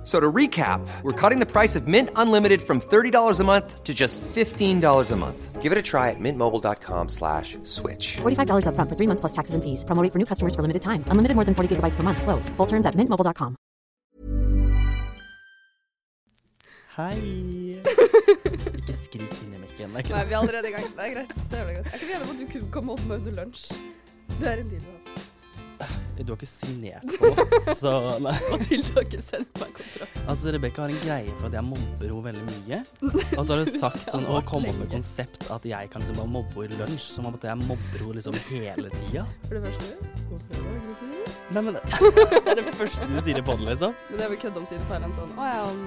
F- So to recap, we're cutting the price of Mint Unlimited from $30 a month to just $15 a month. Give it a try at mintmobile.com slash switch. $45 upfront for three months plus taxes and fees. Promo rate for new customers for limited time. Unlimited more than 40 gigabytes per month. Slows. Full terms at mintmobile.com. Hei! Ikke skrik inn i mikken. Er Nei, vi er allerede i gang. Det er greit. Det er veldig greit. Ikke vi enige at du kunne komme opp med under lunsj? Det er en deal. Du har ikke signert på noe, så nei. Mathilde har ikke sendt meg kontrakt. Altså, Rebekka har en greie for at jeg mobber henne veldig mye. Og så har hun sagt sånn, å komme opp med konsept at jeg kan liksom bare mobbe henne i lunsj, som om at jeg mobber henne liksom hele tida. For det første, hvorfor er du aggressiv? Nei, men det er det første du sier i poden, liksom. Men det er vel kødd om siden Thailand sånn Å ja, om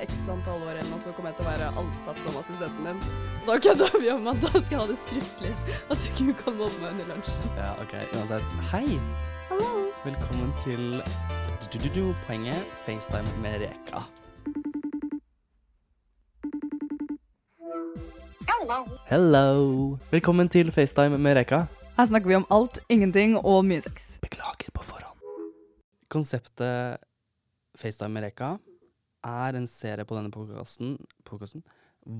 x antall år igjen, og så kommer jeg til å være ansatt som assistenten din. Da kødda vi om at da skal jeg ha det skriftlig. At du ikke kan mobbe meg under lunsjen. Ja, OK. Uansett. Hei! Hallo. Velkommen til du-du-du-poenget FaceTime med Reka. Hello! Velkommen til FaceTime med Reka. Her snakker vi om alt, ingenting og mye sex. Beklager på forhånd. Konseptet FaceTime med Reka er en serie på denne podkasten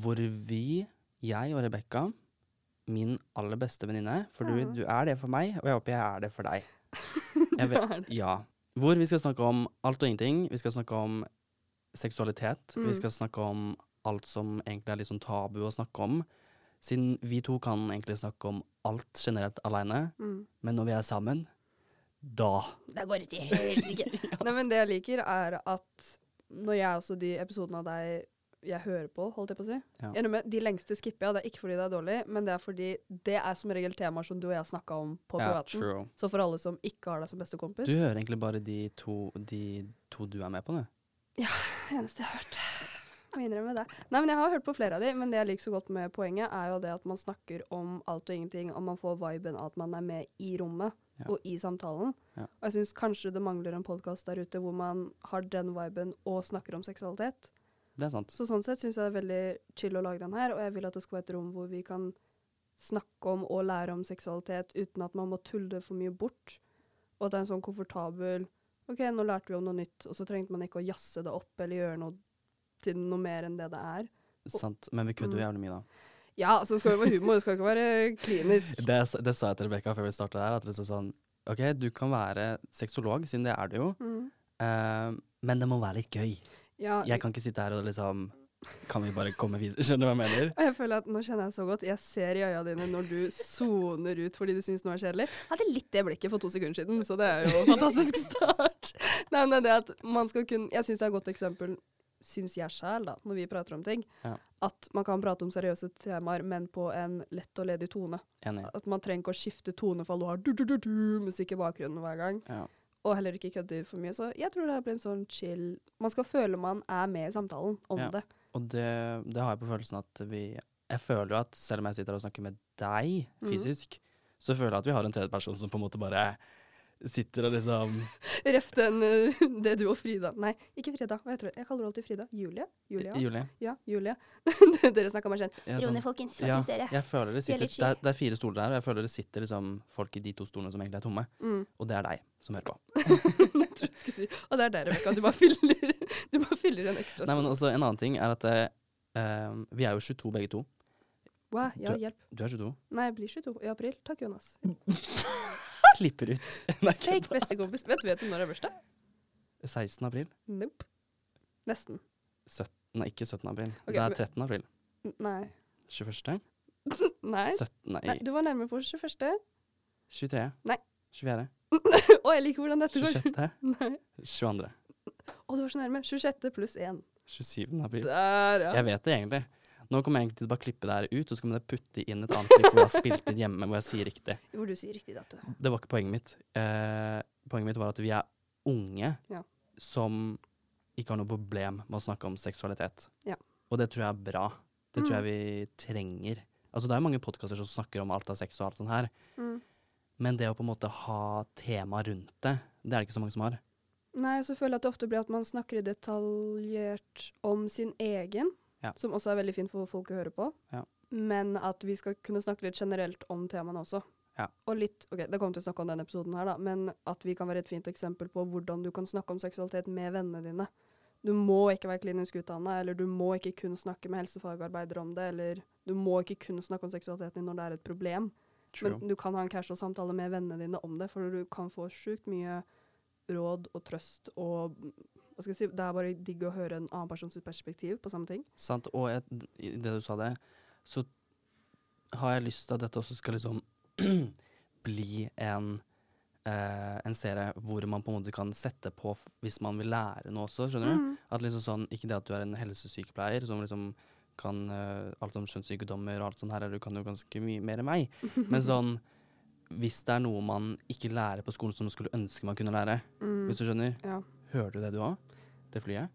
hvor vi, jeg og Rebekka, min aller beste venninne For du, du er det for meg, og jeg håper jeg er det for deg. Jeg Du er det. Ja. Hvor vi skal snakke om alt og ingenting. Vi skal snakke om seksualitet. Mm. Vi skal snakke om alt som egentlig er litt sånn tabu å snakke om. Siden vi to kan egentlig snakke om alt generelt aleine, Mm. men når vi er sammen, da Det går det til helsike. ja. Nei, men det jeg liker, er at når jeg også de episodene av deg jeg hører på, holdt jeg på å si Ja. Med, De lengste skipper jeg. Det er ikke fordi det er dårlig, men det er fordi det er som regel temaer som du og jeg snakka om på Ja, privaten. true. Så for alle som ikke har deg som bestekompis Du hører egentlig bare de to, de to du er med på, du. eneste jeg har hørt. Må innrømme det. Nei, men Jeg har hørt på flere av de, men det jeg liker så godt med poenget, er jo det at man snakker om alt og ingenting, og man får viben av at man er med i rommet Ja. og i samtalen. Ja. Og jeg syns kanskje det mangler en podkast der ute hvor man har den viben og snakker om seksualitet. Det er sant. Så sånn sett syns jeg det er veldig chill å lage den her, og jeg vil at det skal være et rom hvor vi kan snakke om og lære om seksualitet uten at man må tulle det for mye bort. Og at det er en sånn komfortabel OK, nå lærte vi om noe nytt, og så trengte man ikke å jazze det opp eller gjøre noe til noe mer enn det det er. Sant. Men vi kødder jo Mm. jævlig mye, da. Ja, så skal jo være humor, det skal ikke være klinisk. Det, det sa jeg til Rebekka før vi starta her, at det er sånn OK, du kan være sexolog, siden det er du jo, Mm. uh, men det må være litt gøy. Ja, Jeg kan ikke sitte her og liksom Kan vi bare komme videre? Skjønner du hva jeg mener? og jeg føler at nå kjenner jeg så godt. Jeg ser i øya dine når du soner ut fordi du syns noe er kjedelig. Jeg hadde litt det blikket for to sekunder siden, så det er jo en fantastisk start. Nei, men det at man skal kunne Jeg syns det er et godt eksempel, syns jeg sjæl, da, når vi prater om ting, Ja. at man kan prate om seriøse temaer, men på en lett og ledig tone. Enig. At man trenger ikke å skifte tonefall. Du har du-du-du-du-musikk i bakgrunnen hver gang. Ja. Og heller ikke kødder for mye. Så jeg tror det blir en sånn chill Man skal føle man er med i samtalen om Ja. det. Og det, det har jeg på følelsen at vi Jeg føler jo at selv om jeg sitter og snakker med deg fysisk, fysisk, så føler jeg at vi har en tredje person som på en måte bare sitter og liksom Ref den eh, det du og Frida Nei, ikke Frida. Jeg, tror. Jeg kaller henne alltid Frida. Julie? Julia? Julie. Ja, Julie. dere snakka meg kjent. Ja, sånn- folkens. Hva Ja, syns dere? jeg føler det er sitter det er, det er fire stoler der, og jeg føler det sitter liksom folk i de to stolene som egentlig er tomme. Mm. Og det er deg som hører på. jeg tror jeg skulle si. Og det er der, Rebekka. Du bare fyller, du bare fyller en ekstra Nei, men også En annen ting er at eh, vi er jo 22 begge to. Wow, ja, hjelp. Du er 22. Nei, jeg blir 22 i april. Takk, Jonas. Klipper ut. Nei, Fake bestekompis. Vet, vet du når det er bursdag? 16. april. Nope. Nesten. 17, nei, ikke 17. april. Okay, det er 13. april. Nei. 21. Nei. 17, nei, Nei, du var nærmere på 21. 23. Nei. 24. Å, jeg liker hvordan dette går. 26. Nei. 22. Å, du var så nærme. 26. pluss 1. 27. april. Der, ja. Jeg vet det egentlig. Nå kommer jeg egentlig til å bare klippe det her ut, og så kommer jeg putte inn et annet klipp hvor jeg har spilt inn hjemme, hvor jeg sier riktig. Hvor du sier riktig dato. Det var ikke poenget mitt. Eh, poenget mitt var at vi er unge Ja. som ikke har noe problem med å snakke om seksualitet. Ja. Og det tror jeg er bra. Det tror Mm. jeg vi trenger. Altså Det er mange podkaster som snakker om alt av sex og alt sånt her, Mm. men det å på en måte ha tema rundt det, det er det ikke så mange som har. Nei, så føler jeg at det ofte blir at man snakker detaljert om sin egen, Ja. som også er veldig fint for folk å høre på. Ja. Men at vi skal kunne snakke litt generelt om temaene også. Ja. Og litt, ok, Det kommer til å snakke om denne episoden her, da, men at vi kan være et fint eksempel på hvordan du kan snakke om seksualitet med vennene dine. Du må ikke være klinisk utdanna, eller du må ikke kun snakke med helsefagarbeidere om det, eller du må ikke kun snakke om seksualiteten din når det er et problem. True. Men du kan ha en casual samtale med vennene dine om det, for du kan få sjukt mye råd og trøst og hva skal jeg si, Det er bare digg å høre en annen persons perspektiv på samme ting. Sant. Og jeg, i det du sa det, så har jeg lyst til at dette også skal liksom bli en eh, en serie hvor man på en måte kan sette på hvis man vil lære noe også, skjønner du? At liksom sånn, Ikke det at du er en helsesykepleier som liksom kan uh, alt om skjønnssykdommer og alt sånt her, du kan jo ganske mye mer enn meg. Men sånn hvis det er noe man ikke lærer på skolen som man skulle ønske man kunne lære, Mm. hvis du skjønner. Ja. Hører du det du òg? Det flyet?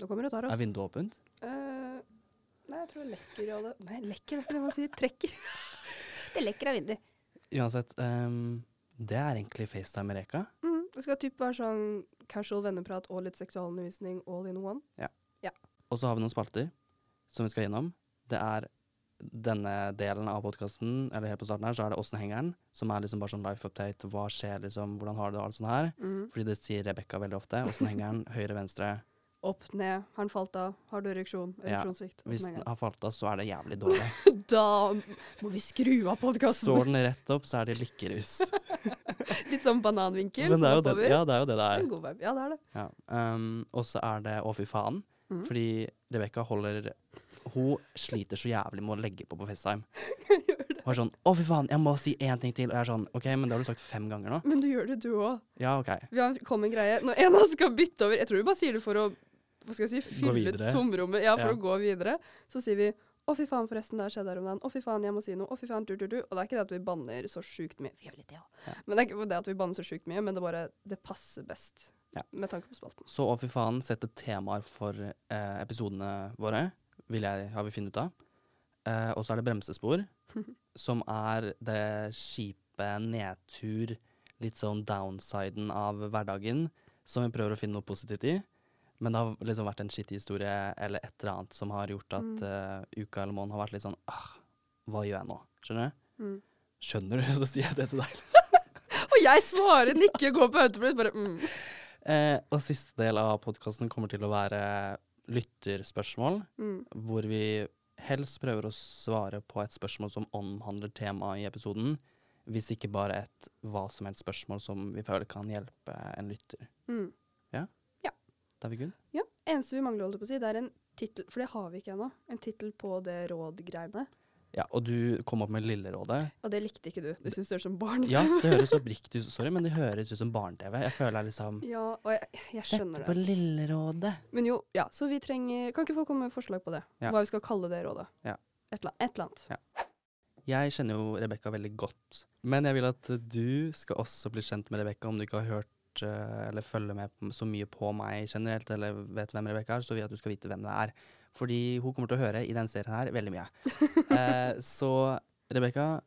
Nå kommer det og tar Er vinduet åpent? Uh, nei, jeg tror det lekker av det. Nei, lekker er ikke det man sier. Trekker. det lekker av vinduet. Uansett, um, det er egentlig FaceTime med Reka. Mm, det skal typ være sånn casual venneprat og litt seksualundervisning all in one. Ja. Og så har vi noen spalter som vi skal gjennom. Det er denne delen av podkasten, eller helt på starten her, så er det Åssen henger den? Som er liksom bare sånn life update. Hva skjer, liksom? Hvordan har du det? og Alt sånt her. Mm. Fordi det sier Rebekka veldig ofte. Åssen henger den? Høyre, venstre. Opp, ned. Har den falt av? Har du ereksjon? Ja, Hvis den har falt av, så er det jævlig dårlig. Da må vi skru av podkasten. Står den rett opp, så er det lykkerus. Litt sånn bananvinkel. Men det er jo det, ja, det er jo det det er. en god vibe. Ja, det er det. Ja. Um, og så er det Å, fy faen. Mm. Fordi Rebekka holder Hun sliter så jævlig med å legge på på FaceTime. Hun er sånn 'Å, fy faen, jeg må si én ting til.' Og jeg er sånn 'OK, men det har du sagt fem ganger nå.' Men du gjør det, du òg. Ja, okay. Vi har kommet en greie. Når en av oss skal bytte over Jeg tror vi bare sier det for å hva skal jeg si, fylle tomrommet. Ja, for Ja. å gå videre. Så sier vi 'Å, fy faen, forresten, det har skjedd her om dagen'. 'Å, fy faen, jeg må si noe'. 'Å, fy faen, du, du, du'. Og det er ikke det at vi banner så sjukt mye. Vi gjør litt det òg. Ja. Men det er ikke det at vi banner så sjukt mye, men det bare Det passer best. Ja. Med tanke på spalten. Så å, fy faen setter temaer for eh, episodene våre, jeg, har vi funnet ut av. Uh, og så er det bremsespor, som er det kjipe nedtur, litt sånn downsiden av hverdagen, som vi prøver å finne noe positivt i. Men det har liksom vært en skittig historie eller et eller annet som har gjort at eh, uka eller måneden har vært litt sånn ah, Hva gjør jeg nå? Skjønner du? Mm. Skjønner du, så sier jeg det til deg. Og jeg svarer nikker, går på autoplay, bare mm. Eh, og siste del av podkasten kommer til å være lytterspørsmål, Mm. hvor vi helst prøver å svare på et spørsmål som omhandler temaet i episoden, hvis ikke bare et hva som helst spørsmål som vi føler kan hjelpe en lytter. Mm. Da er vi good? Ja. Eneste vi mangler, holdt jeg på å si, det er en tittel, for det har vi ikke ennå. En tittel på det rådgreiene. Ja, og du kom opp med Lillerådet. Og det likte ikke du. Du syns det høres som barn Ja, det høres oppriktig ut, sorry, men det høres ut som barne-TV. Jeg føler jeg liksom Ja, og jeg, jeg Sett på det. Lillerådet. Men jo, ja, så vi trenger Kan ikke folk komme med forslag på det? Ja. Hva vi skal kalle det rådet? Ja. Et, eller- annet. Ja. Jeg kjenner jo Rebekka veldig godt, men jeg vil at du skal også bli kjent med Rebekka om du ikke har hørt eh, eller følger med så mye på meg generelt, eller vet hvem Rebekka er, så vil jeg at du skal vite hvem det er. Fordi hun kommer til å høre i denne serien her veldig mye. Eh, så Rebekka,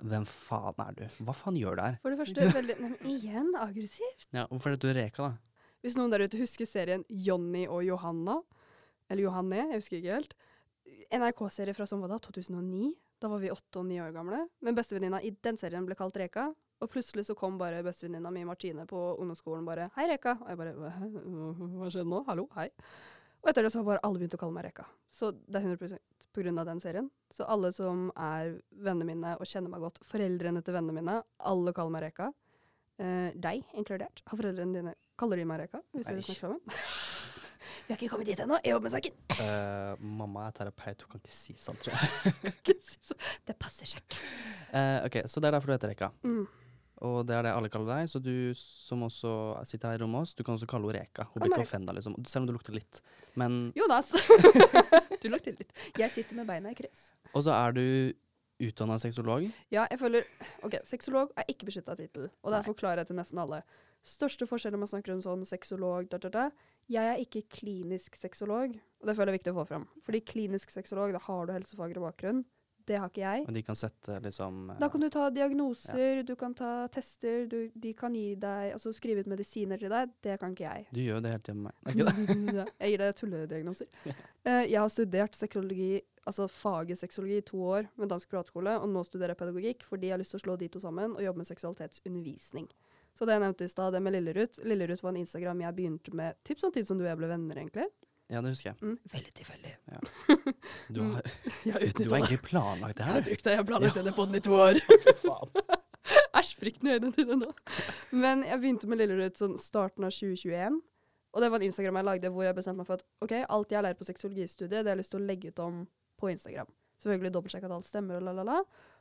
hvem faen er du? Hva faen gjør du her? For det første, veldig Nei, men igjen, aggressivt. Ja, hvorfor heter du Reka, da? Hvis noen der ute husker serien Jonny og Johanna, eller Johanne, jeg husker ikke helt. NRK-serie fra sånn, hva da, 2009? Da var vi åtte og ni år gamle. Men bestevenninna i den serien ble kalt Reka. Og plutselig så kom bare bestevenninna mi Martine på ungdomsskolen bare 'Hei, Reka'. Og jeg bare «Hva- 'Hva skjedde nå? Hallo? Hei'. Og etter det så har bare alle begynt å kalle meg Reka. Så det er 100% på grunn av den serien. Så alle som er vennene mine og kjenner meg godt, foreldrene til vennene mine, alle kaller meg Reka. Eh, deg inkludert. Har foreldrene dine Kaller de meg Reka? Hvis Nei. snakker sammen? Vi har ikke kommet dit ennå. Jeg jobber med saken. Uh, mamma er terapeut, hun kan ikke si sånn, tror jeg. Så det passer seg ikke. Uh, ok, så det er derfor du heter Reka. Mm. Og det er det alle kaller deg, så du som også sitter her i rommet oss, du kan også kalle henne Reka. Hun blir ikke offenda, liksom. Selv om du lukter litt. Men Jonas! du lukter litt. Jeg sitter med beina i kryss. Og så er du utdanna sexolog. Ja, jeg føler Ok, sexolog er ikke beskytta tittel, og det klarer jeg til nesten alle. Største forskjell når man snakker om sånn sexolog, da, da, da. Jeg er ikke klinisk sexolog, og det føler jeg er viktig å få fram. Fordi klinisk sexolog, da har du helsefaglig bakgrunn. Det har ikke jeg. Men de kan sette liksom Da kan du ta diagnoser, du kan ta tester, du, de kan gi deg Altså skrive ut medisiner til deg. Det kan ikke jeg. Du gjør det hele tiden med meg. Ikke det? jeg gir deg tullediagnoser. Uh, jeg har studert sexologi, altså faget sexologi i to år med dansk privatskole, og nå studerer jeg pedagogikk fordi jeg har lyst til å slå de to sammen og jobbe med seksualitetsundervisning. Så det jeg nevnte i stad, det med Lillerud. Lillerud var en Instagram jeg begynte med typ tid som du og jeg ble venner, egentlig. Ja, det husker jeg. Mm. Veldig tilfeldig. Du har, har du har egentlig planlagt det Jeg har her? brukt det. Jeg har planlagt denne poden i to år. Æsj, frykten i øynene dine nå. Men jeg begynte med Lillerud sånn starten av 2021. Og det var en Instagram jeg lagde hvor jeg bestemte meg for at ok, alt jeg lærer på sexologistudiet, det har jeg lyst til å legge ut om på Instagram. Selvfølgelig dobbeltsjekke at alt stemmer og la, la, la.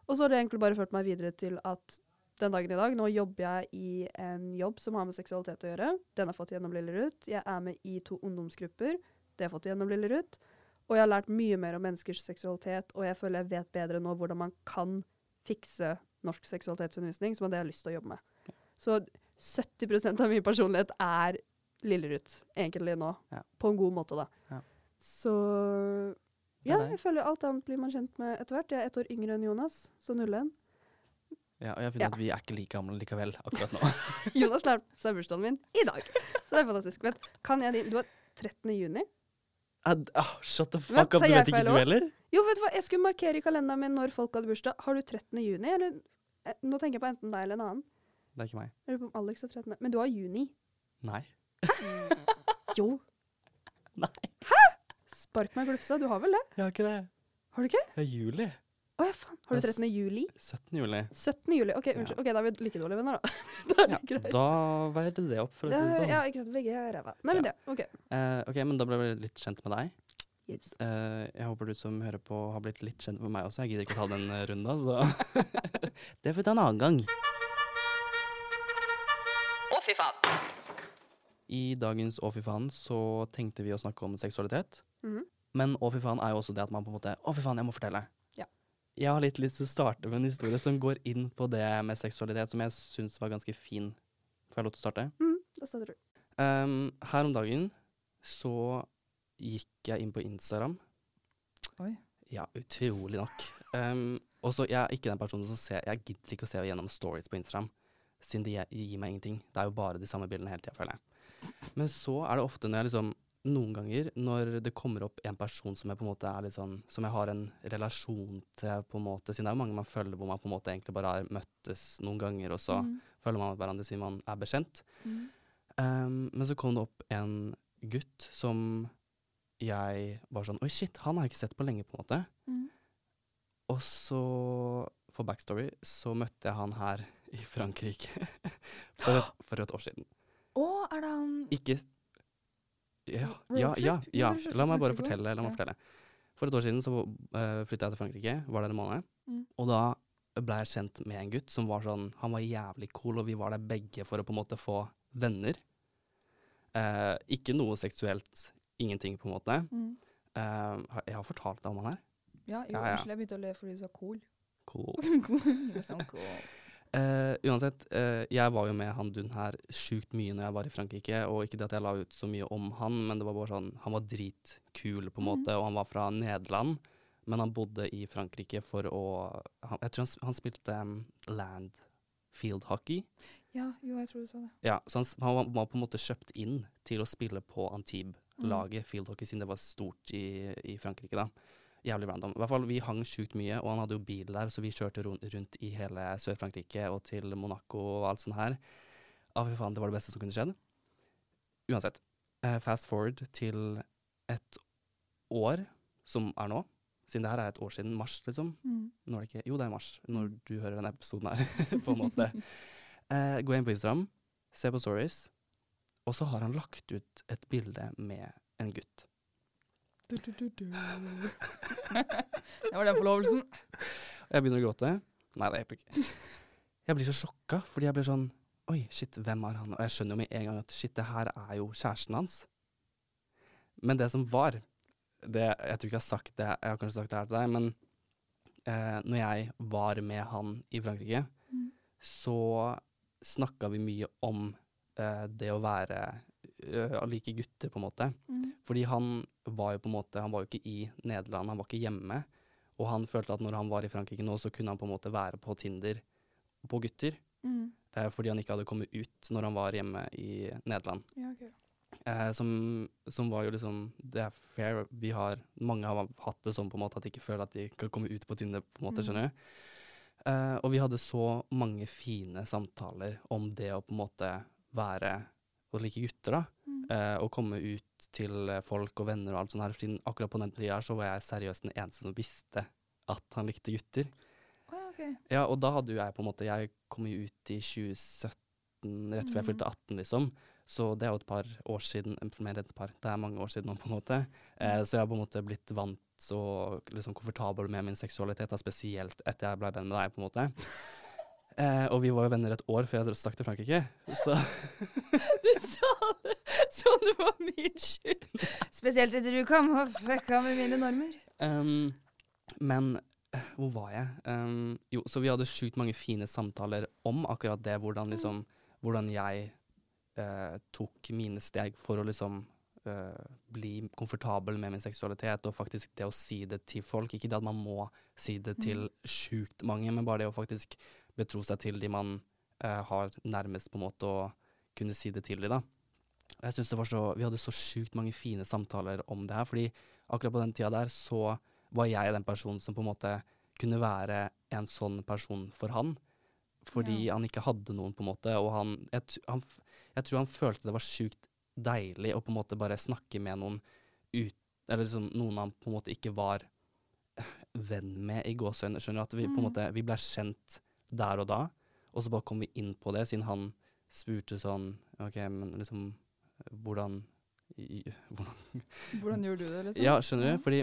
Og så har det egentlig bare ført meg videre til at den dagen i dag, nå jobber jeg i en jobb som har med seksualitet å gjøre. Den har jeg fått gjennom Lillerud. Jeg er med i to ungdomsgrupper. Det har jeg fått gjennom Lille Ruth. Og jeg har lært mye mer om menneskers seksualitet, og jeg føler jeg vet bedre nå hvordan man kan fikse norsk seksualitetsundervisning, som er det jeg har lyst til å jobbe med. Så 70% av min personlighet er Lillerud, egentlig nå. Ja. På en god måte, da. Ja. Så ja, jeg føler alt annet blir man kjent med etter hvert. Jeg er ett år yngre enn Jonas, så 01. Ja, og jeg finner Ja. at vi er ikke like gamle likevel akkurat nå. Jonas lærte seg bursdagen min i dag, så det er fantastisk. Men kan jeg din Du har 13. juni? Ad, oh, shut the fuck up, du vet ikke du heller? Jo, vet du hva, jeg skulle markere i kalenderen min når folk hadde bursdag. Har du 13. juni, eller eh, Nå tenker jeg på enten deg eller en annen. Det er ikke meg. Jeg lurer på om Alex er 13. Men du har juni. Nei. Hæ? Jo. Nei. Hæ? Spark meg i glufsa. Du har vel det? Jeg har ikke det. Har du ikke? Det er juli. Å ja, faen. Har du 13. juli? 17. juli. 17. juli. OK, unnskyld. Ja. Ok, Da er vi like dårlige venner, da. da er Ja, det greit. da veide det opp, for å si det sånn. ja, ikke sant. Begge er ræva. Nei, men Ja. det. OK. Uh, ok, men da ble vi litt kjent med deg. Yes. Uh, jeg håper du som hører på har blitt litt kjent med meg også. Jeg gidder ikke å ta den runden, runda, så det får vi ta en annen gang. Å fy faen. I dagens Å fy faen så tenkte vi å snakke om seksualitet. Mhm. Men å fy faen er jo også det at man på en måte Å fy faen, jeg må fortelle. Jeg har litt lyst til å starte med en historie som går inn på det med seksualitet, som jeg syns var ganske fin. Får jeg lov til å starte? Mm, da starter du. Um, her om dagen så gikk jeg inn på Instagram. Oi. Ja, utrolig nok. Um, og så Jeg er ikke den personen som ser Jeg gidder ikke å se gjennom stories på Instagram, siden de gir meg ingenting. Det er jo bare de samme bildene hele tida, føler jeg. Men så er det ofte når jeg liksom Noen ganger når det kommer opp en person som jeg på en måte er litt sånn Som jeg har en relasjon til, på en måte, siden det er jo mange man følger hvor man på en måte egentlig bare har møttes noen ganger, og så Mm. følger man hverandre siden man er bekjent. Mm. Um, men så kom det opp en gutt som jeg var sånn Oi, shit, han har jeg ikke sett på lenge, på en måte. Mm. Og så, for backstory, så møtte jeg han her i Frankrike for, et, for et år siden. Å, er det han Ikke Ja, ja, ja. ja. La meg bare fortelle. La meg fortelle. For et år siden så uh, flytta jeg til Frankrike, var der en måned. Mm. Og da ble jeg kjent med en gutt som var sånn Han var jævlig cool, og vi var der begge for å på en måte få venner. Eh, ikke noe seksuelt. Ingenting, på en måte. Mm. Eh, jeg har fortalt deg om han her. Ja, jo, Ja, ja. jeg begynte å le fordi du sa cool. Cool. cool. Cool. Eh, uansett, uh, jeg var jo med han dun her sjukt mye når jeg var i Frankrike. Og ikke det at jeg la ut så mye om han, men det var bare sånn Han var dritkul, på en måte, og han var fra Nederland. Men han bodde i Frankrike for å han, Jeg tror han, han spilte um, land field hockey. Ja, jo, jeg tror du sa det. Ja, så han, han var, på en måte kjøpt inn til å spille på Antibes-laget field hockey, siden det var stort i, i Frankrike, da. Jævlig random. I hvert fall, Vi hang sjukt mye, og han hadde jo bil der, så vi kjørte rundt, rundt i hele Sør-Frankrike og til Monaco og alt sånt her. Å, fy faen, det var det beste som kunne skjedd. Uansett. eh, fast forward til et år, som er nå. Siden det her er et år siden. Mars, liksom. Mm. Nå er det ikke Jo, det er mars, når du hører denne episoden her, på en måte. Eh, gå inn på Instagram, se på stories, og så har han lagt ut et bilde med en gutt. Det var den forlovelsen. Jeg begynner å gråte. Nei, det hjelper ikke. Jeg blir så sjokka, fordi jeg blir sånn Oi, shit, hvem er han? Og jeg skjønner jo med en gang at shit, det her er jo kjæresten hans. Men det som var det, Jeg tror ikke jeg har sagt det, jeg har kanskje sagt det her til deg, men eh, når jeg var med han i Frankrike, Mm. så snakka vi mye om eh, det å være øh, like gutter, på en måte. Mm. Fordi han var jo på en måte Han var jo ikke i Nederland, han var ikke hjemme. og han følte at når han var i Frankrike nå, så kunne han på en måte være på Tinder på gutter. Mm. Eh, fordi han ikke hadde kommet ut når han var hjemme i Nederland. Ja, okay. Eh, som, som var jo liksom Det er fair. Vi har, mange har hatt det sånn på en måte at de ikke føler at de kan komme ut på Tinder, på en måte, Mm. skjønner du. Eh, og vi hadde så mange fine samtaler om det å på en måte være å like gutter, da. Mm. Eh, og komme ut til eh, folk og venner og alt sånt her. Siden akkurat på den tida så var jeg seriøst den eneste som visste at han likte gutter. Oh, ja, ok. Ja, og da hadde jo jeg på en måte Jeg kom jo ut i 2017, rett før jeg fylte 18, liksom. Så det er jo et par år siden. eh, Mer enn et par. Det er mange år siden nå, på en måte. Eh, så jeg har på en måte blitt vant og liksom komfortabel med min seksualitet, da, spesielt etter jeg ble venn med deg, på en måte. Eh, og vi var jo venner et år før jeg stakk til Frankrike. Så Du sa det som det var min skyld. Spesielt etter du kom og fucka med mine normer. Um, men eh, hvor var jeg? Um, jo, så vi hadde sjukt mange fine samtaler om akkurat det. Hvordan, liksom, hvordan jeg uh, tok mine steg for å liksom uh, bli komfortabel med min seksualitet, og faktisk det å si det til folk. Ikke det at man må si det til sjukt mange, men bare det å faktisk betro seg til de man eh, har nærmest, på en måte, å kunne si det til de da. Jeg synes det var så, Vi hadde så sjukt mange fine samtaler om det her, fordi akkurat på den tida der så var jeg den personen som på en måte kunne være en sånn person for han. Fordi Ja. han ikke hadde noen, på en måte, og han jeg, han jeg tror han følte det var sjukt deilig å på en måte bare snakke med noen ut Eller liksom noen han på en måte ikke var eh, venn med, i gåseøyne. Skjønner du? At vi på en Mm. måte Vi ble kjent der og da, og så bare kom vi inn på det, siden han spurte sånn OK, men liksom Hvordan hvordan Hvordan gjorde du det, liksom? ja, skjønner du? Fordi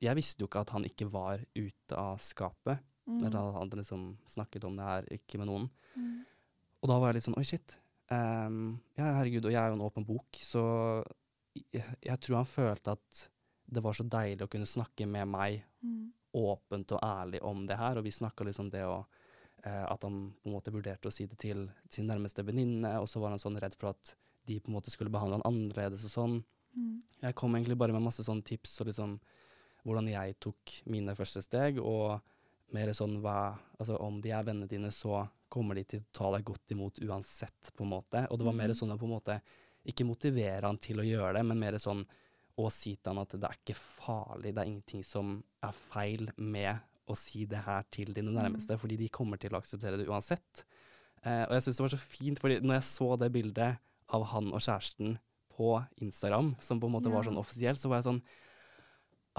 jeg visste jo ikke at han ikke var ute av skapet. Mm. Eller han hadde liksom snakket om det her, ikke med noen. Mm. Og da var jeg litt sånn oi, shit. Um, ja, herregud, og jeg er jo en åpen bok, så jeg, jeg tror han følte at det var så deilig å kunne snakke med meg Mm. åpent og ærlig om det her, og vi snakka liksom det eh, At han på en måte vurderte å si det til sin nærmeste venninne, og så var han sånn redd for at de på en måte skulle behandle han annerledes og sånn. Mm. Jeg kom egentlig bare med masse sånne tips og liksom hvordan jeg tok mine første steg, og mer sånn hva Altså om de er vennene dine, så kommer de til å ta deg godt imot uansett, på en måte. Og det var mer Mhm. sånn å på en måte ikke motivere han til å gjøre det, men mer sånn å si til han at det er ikke farlig, det er ingenting som er feil med å si det her til dine nærmeste, fordi de kommer til å akseptere det uansett. Eh, og jeg syns det var så fint, fordi når jeg så det bildet av han og kjæresten på Instagram, som på en måte var sånn offisielt, så var jeg sånn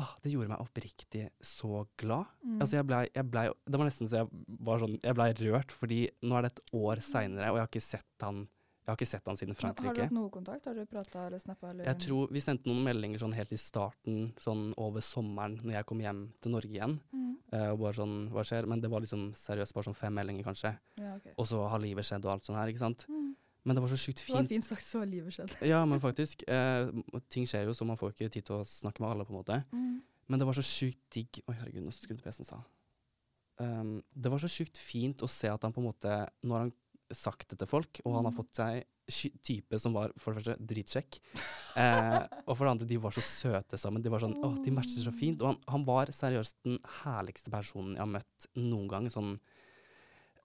ah, Det gjorde meg oppriktig så glad. Mm. Altså jeg blei, jeg blei Det var nesten så jeg var sånn Jeg blei rørt, fordi nå er det et år seinere, og jeg har ikke sett han Jeg har ikke sett han siden Frankrike. Har du hatt noe kontakt? Har du prata eller snappa? Jeg tror vi sendte noen meldinger sånn helt i starten, sånn over sommeren, når jeg kom hjem til Norge igjen. Mm. og bare sånn Hva skjer? Men det var liksom seriøst bare sånn fem meldinger, kanskje. Ja, okay. Og så har livet skjedd og alt sånn her, ikke sant. Mm. Men det var så sjukt Det var fint. fint sagt, så har livet skjedd. Ja, men faktisk. Eh, ting skjer jo, så man får ikke tid til å snakke med alle, på en måte. Mm. Men det var så sjukt digg Oi, herregud, nå skrudde PC-en seg av. Um, det var så sjukt fint å se at han på en måte Nå har han sagt det til folk, og han har Mm. fått seg type som var for det første dritsjekk, Eh, og for det andre, de var så søte sammen. De var sånn, åh, de matcher så fint. Og han, han var seriøst den herligste personen jeg har møtt noen gang. Sånn,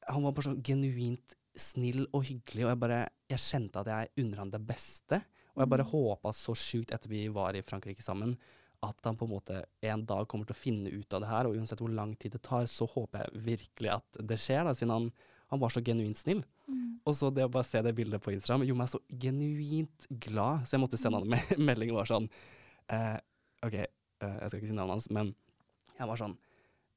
han var bare så genuint snill og hyggelig, og jeg bare Jeg kjente at jeg unner han det beste. Og jeg bare Mm. håpa så sjukt etter vi var i Frankrike sammen, at han på en måte en dag kommer til å finne ut av det her, og uansett hvor lang tid det tar, så håper jeg virkelig at det skjer, da, siden han, han var så genuint snill. Mm. Og så det å bare se det bildet på Instagram gjorde meg så genuint glad, så jeg måtte sende han en me- melding og var sånn eh, OK, eh, jeg skal ikke si navnet hans, men jeg var sånn